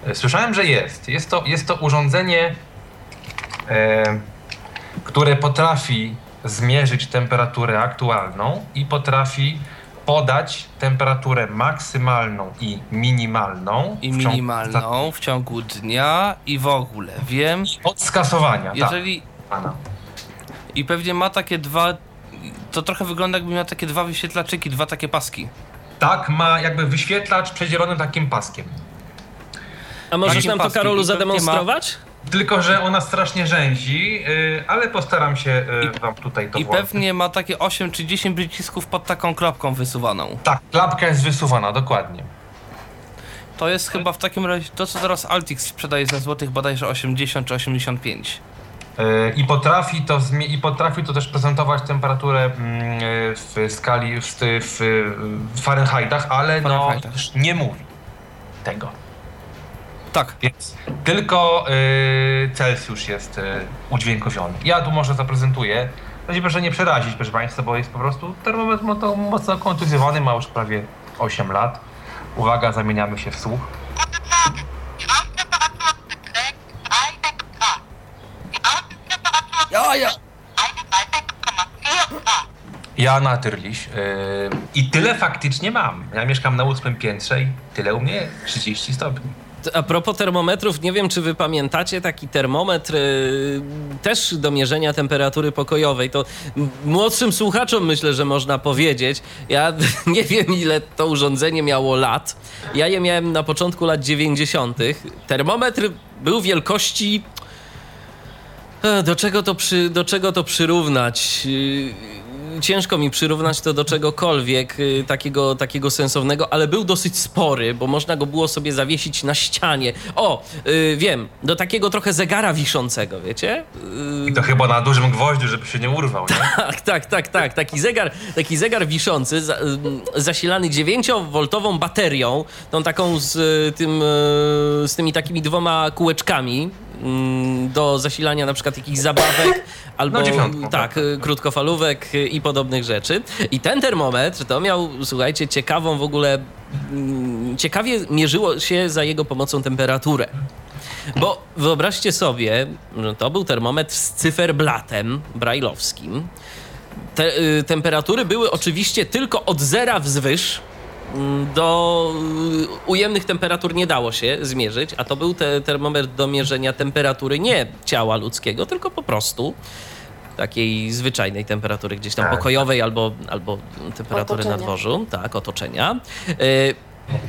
E, Słyszałem, że jest. Jest to, jest to urządzenie, e, które potrafi zmierzyć temperaturę aktualną i potrafi podać temperaturę maksymalną i minimalną I w ciągu- minimalną w ciągu dnia i w ogóle. Wiem, od skasowania. jeżeli Tak, i pewnie ma takie dwa, to trochę wygląda jakby miał takie dwa wyświetlaczyki, dwa takie paski. tak, ma jakby wyświetlacz przedzielony takim paskiem. A możesz nam to, Karolu, zademonstrować? Tylko, że ona strasznie rzęzi, yy, ale postaram się yy, wam tutaj to I włożyć. pewnie ma takie 8 czy 10 przycisków pod taką kropką wysuwaną. Tak, klapka jest wysuwana, dokładnie. To jest chyba w takim razie to, co teraz Altix sprzedaje za złotych bodajże 80 czy 85. Yy, I potrafi to i potrafi to też prezentować temperaturę mm, yy, w skali w, w, w Fahrenheitach, ale no Fahrenheitach. nie mówi tego. Tak. Więc tylko y, Celsjusz jest y, udźwiękowiony. Ja tu może zaprezentuję. Będzie proszę nie przerazić, proszę Państwa, bo jest po prostu termometr mocno, mocno kontuzjowany, ma już prawie 8 lat. Uwaga, zamieniamy się w słuch. Ja, ja. Jana Tyrliś. Yy, I tyle faktycznie mam. Ja mieszkam na ósmym piętrze i tyle u mnie 30 stopni. A propos termometrów, nie wiem, czy wy pamiętacie taki termometr y, też do mierzenia temperatury pokojowej. To młodszym słuchaczom myślę, że można powiedzieć. Ja <laughs> nie wiem, ile to urządzenie miało lat. Ja je miałem na początku lat 90. Termometr był wielkości. E, Do czego to, przy, do czego to przyrównać? Ciężko mi przyrównać to do czegokolwiek yy, takiego, takiego sensownego, ale był dosyć spory, bo można go było sobie zawiesić na ścianie. O, yy, wiem, do takiego trochę zegara wiszącego, wiecie? Yy, I to chyba na dużym gwoździu, żeby się nie urwał, nie? <laughs> tak, tak, tak, tak. Taki zegar, taki zegar wiszący, za, ym, zasilany 9-woltową baterią, tą taką z, y, tym, y, z tymi takimi dwoma kółeczkami do zasilania na przykład jakichś zabawek <laughs> albo dziewiątką, tak, tak, y, krótkofalówek i podobnych rzeczy. I ten termometr to miał, słuchajcie, ciekawą w ogóle, ym, ciekawie mierzyło się za jego pomocą temperaturę. Bo wyobraźcie sobie, że to był termometr z cyferblatem brajlowskim. Te, y, temperatury były oczywiście tylko od zera wzwyż. Mm, Do y, ujemnych temperatur nie dało się zmierzyć, a to był te, termometr do mierzenia temperatury nie ciała ludzkiego, tylko po prostu takiej zwyczajnej temperatury gdzieś tam Tak. pokojowej albo, albo temperatury Otoczenia. na dworzu, tak, otoczenia. Y,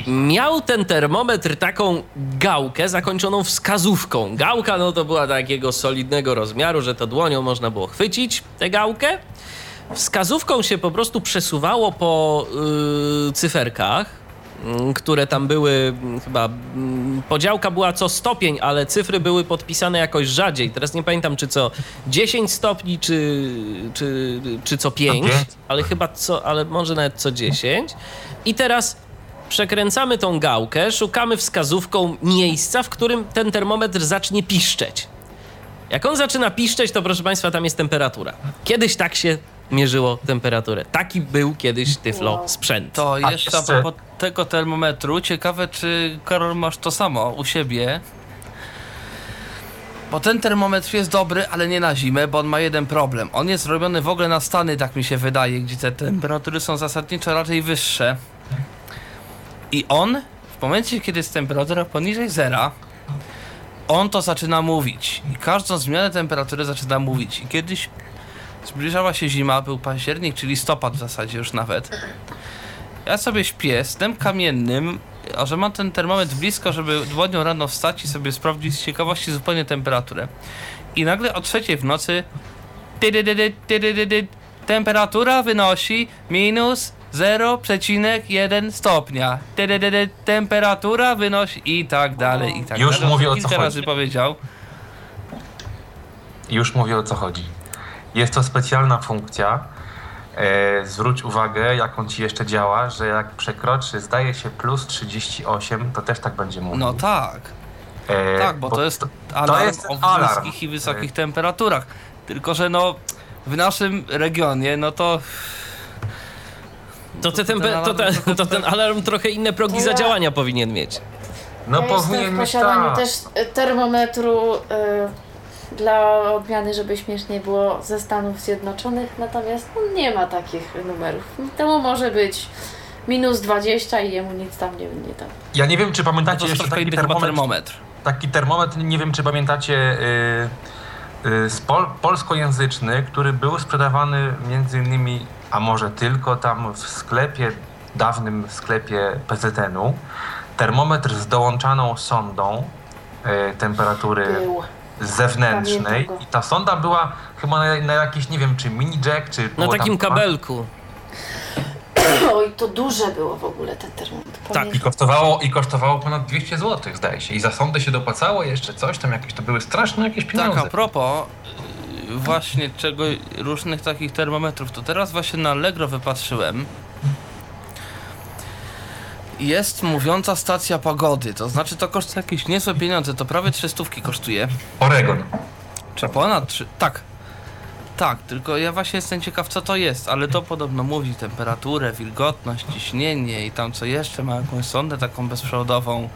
Miał ten termometr taką gałkę zakończoną wskazówką. Gałka no to była takiego solidnego rozmiaru, że to dłonią można było chwycić tę gałkę. Wskazówką się po prostu przesuwało po yy, cyferkach, mm, które tam były, mm, chyba mm, podziałka była co stopień, ale cyfry były podpisane jakoś rzadziej. Teraz nie pamiętam, czy co 10 stopni, czy, czy, czy co 5, pięć. ale chyba co, ale może nawet co 10. I teraz przekręcamy tą gałkę, szukamy wskazówką miejsca, w którym ten termometr zacznie piszczeć. Jak on zaczyna piszczeć, to proszę Państwa, tam jest temperatura. Kiedyś tak się mierzyło temperaturę. Taki był kiedyś Tyflo sprzęt. To jeszcze a propos tego termometru, ciekawe czy Karol masz to samo u siebie. Bo ten termometr jest dobry, ale nie na zimę, bo on ma jeden problem. On jest robiony w ogóle na Stany, tak mi się wydaje, gdzie te temperatury są zasadniczo raczej wyższe. I on, w momencie kiedy jest temperatura poniżej zera, on to zaczyna mówić. I każdą zmianę temperatury zaczyna mówić. I kiedyś zbliżała się zima, był październik, czy listopad w zasadzie już nawet. Ja sobie śpię snem kamiennym, a że mam ten termometr blisko, żeby dłonią rano wstać i sobie sprawdzić z ciekawości zupełnie temperaturę. I nagle o trzeciej w nocy tydydydy, tydydydy, temperatura wynosi minus 0,1 stopnia. Tydydydy, temperatura wynosi i tak dalej, i tak Już dalej. mówię, o co Kilka chodzi. razy powiedział. Już mówię o co chodzi. Jest to specjalna funkcja. E, zwróć uwagę, jak on ci jeszcze działa, że jak przekroczy, zdaje się, plus 38, to też tak będzie mówił. No tak. E, Tak, bo to jest alarm to jest o alarm. niskich i wysokich temperaturach. Tylko, że no w naszym regionie, no to To, te ten tempe- to, alarm to ten alarm trochę inne progi zadziałania powinien mieć. No ja jestem powinien w mieć posiadaniu tak. też y, termometru y, dla odmiany, żeby śmiesznie było ze Stanów Zjednoczonych, natomiast on nie ma takich numerów. To może być minus 20 i jemu nic tam nie, nie tam. Ja nie wiem, czy pamiętacie jest jeszcze taki termometr, termometr. taki termometr, nie wiem, czy pamiętacie, y, y, z pol, polskojęzyczny, który był sprzedawany między innymi, a może tylko tam w sklepie, dawnym sklepie PZN-u. Termometr z dołączaną sondą y, temperatury Był. Zewnętrznej i ta sonda była chyba na, na jakiś, nie wiem, czy mini jack, czy... Na takim tam- kabelku. <clears throat> Oj, to duże było w ogóle ten termometr. Tak, I kosztowało, I kosztowało ponad 200 zł, zdaje się. I za sondę się dopłacało jeszcze coś tam, jakieś to były straszne jakieś pieniądze. Tak, a propos y, właśnie czego różnych takich termometrów, to teraz właśnie na Allegro wypatrzyłem. Jest mówiąca stacja pogody, to znaczy to kosztuje jakieś niezłe pieniądze, to prawie 300 kosztuje. Oregon. Czy ponad 3? Tak. Tak, tylko ja właśnie jestem ciekaw co to jest, ale to podobno mówi temperaturę, wilgotność, ciśnienie i tam co jeszcze, ma jakąś sondę taką bezprzewodową,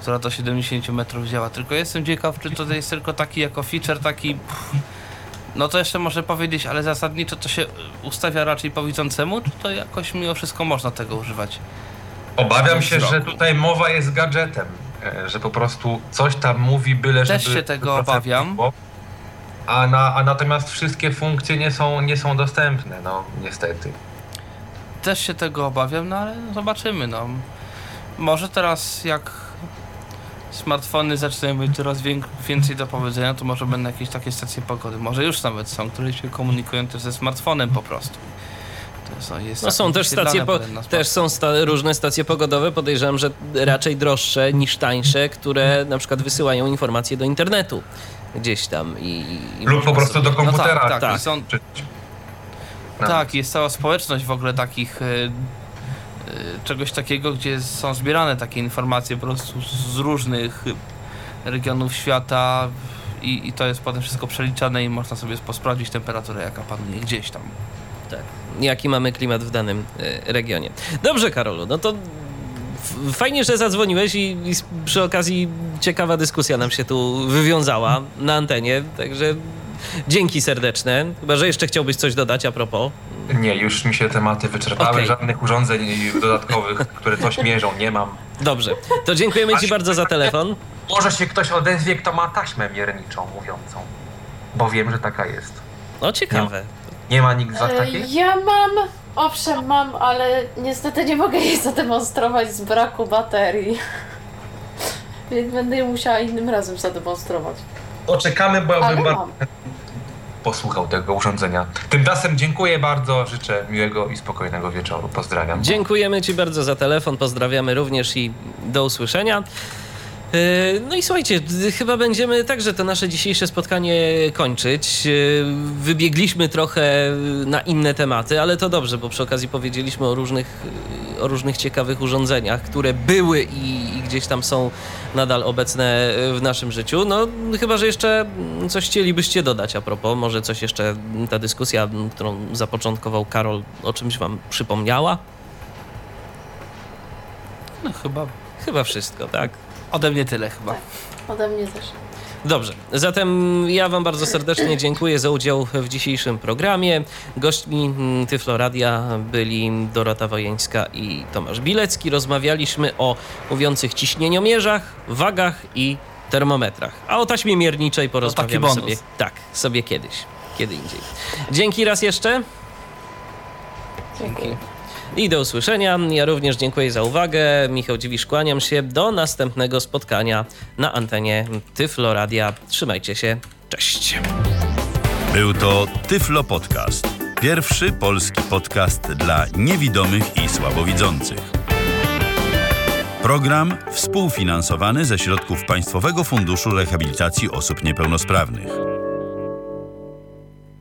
która do 70 metrów działa. Tylko jestem ciekaw, czy to jest tylko taki jako feature, taki pff, No to jeszcze może powiedzieć, ale zasadniczo to się ustawia raczej po widzącemu, czy to jakoś mimo wszystko można tego używać? Obawiam się, że tutaj mowa jest gadżetem, e, że po prostu coś tam mówi, byle Też żeby... się tego 100% obawiam. A, na, a natomiast wszystkie funkcje nie są, nie są dostępne, no niestety. Też się tego obawiam, no ale zobaczymy, no. Może teraz jak smartfony zaczynają mieć coraz więcej do powiedzenia, to może będą jakieś takie stacje pogody. Może już nawet są, które się komunikują też ze smartfonem po prostu. Są, jest No są też stacje, po, też są sta, różne stacje pogodowe, podejrzewam, że raczej droższe niż tańsze, które na przykład wysyłają informacje do internetu gdzieś tam i, i Lub po prostu sobie- do komputera. No tak, tak, tak. i są. No. tak, jest cała społeczność w ogóle takich y, y, czegoś takiego, gdzie są zbierane takie informacje po prostu z różnych regionów świata i, i to jest potem wszystko przeliczane i można sobie sprawdzić temperaturę, jaka panuje gdzieś tam. Tak. Jaki mamy klimat w danym e, regionie. Dobrze, Karolu, no to fajnie, że zadzwoniłeś i, i przy okazji ciekawa dyskusja nam się tu wywiązała na antenie, także dzięki serdeczne. Chyba, że jeszcze chciałbyś coś dodać a propos. Nie, już mi się tematy wyczerpały, Okej. żadnych urządzeń dodatkowych, które coś mierzą, nie mam. Dobrze, to dziękujemy Ci bardzo za telefon. Może się ktoś odezwie, kto ma taśmę mierniczą mówiącą, bo wiem, że taka jest. O, ciekawe. Nie ma nikt za E, takiej? Ja mam, owszem mam, ale niestety nie mogę jej <laughs> zademonstrować z braku baterii. <laughs> Więc będę ją musiała innym razem zademonstrować. Poczekamy, bo ja Ale bym bardzo mam. posłuchał tego urządzenia. Tymczasem dziękuję bardzo, życzę miłego i spokojnego wieczoru. Pozdrawiam. Dziękujemy Ci bardzo za telefon, pozdrawiamy również i do usłyszenia. Yy, No i słuchajcie, chyba będziemy także to nasze dzisiejsze spotkanie kończyć. Yy, Wybiegliśmy trochę na inne tematy, ale to dobrze, bo przy okazji powiedzieliśmy o różnych, yy, o różnych ciekawych urządzeniach, które były i, i gdzieś tam są nadal obecne w naszym życiu. No chyba, że jeszcze coś chcielibyście dodać a propos, może coś jeszcze ta dyskusja, którą zapoczątkował Karol, o czymś wam przypomniała? No chyba Chyba wszystko, tak? Ode mnie tyle chyba. Ode mnie też. Dobrze, zatem ja Wam bardzo serdecznie dziękuję za udział w dzisiejszym programie. Gośćmi mm, Tyfloradia byli Dorota Wojeńska i Tomasz Bilecki. Rozmawialiśmy o mówiących ciśnieniomierzach, wagach i termometrach. A o taśmie mierniczej porozmawiamy sobie, tak, sobie kiedyś, kiedy indziej. Dzięki raz jeszcze Dziękuję. I do usłyszenia. Ja również dziękuję za uwagę. Michał Dziwisz, kłaniam się. Do następnego spotkania na antenie Tyfloradia. Trzymajcie się. Cześć. Był to Tyflo Podcast. Pierwszy polski podcast dla niewidomych i słabowidzących. Program współfinansowany ze środków Państwowego Funduszu Rehabilitacji Osób Niepełnosprawnych.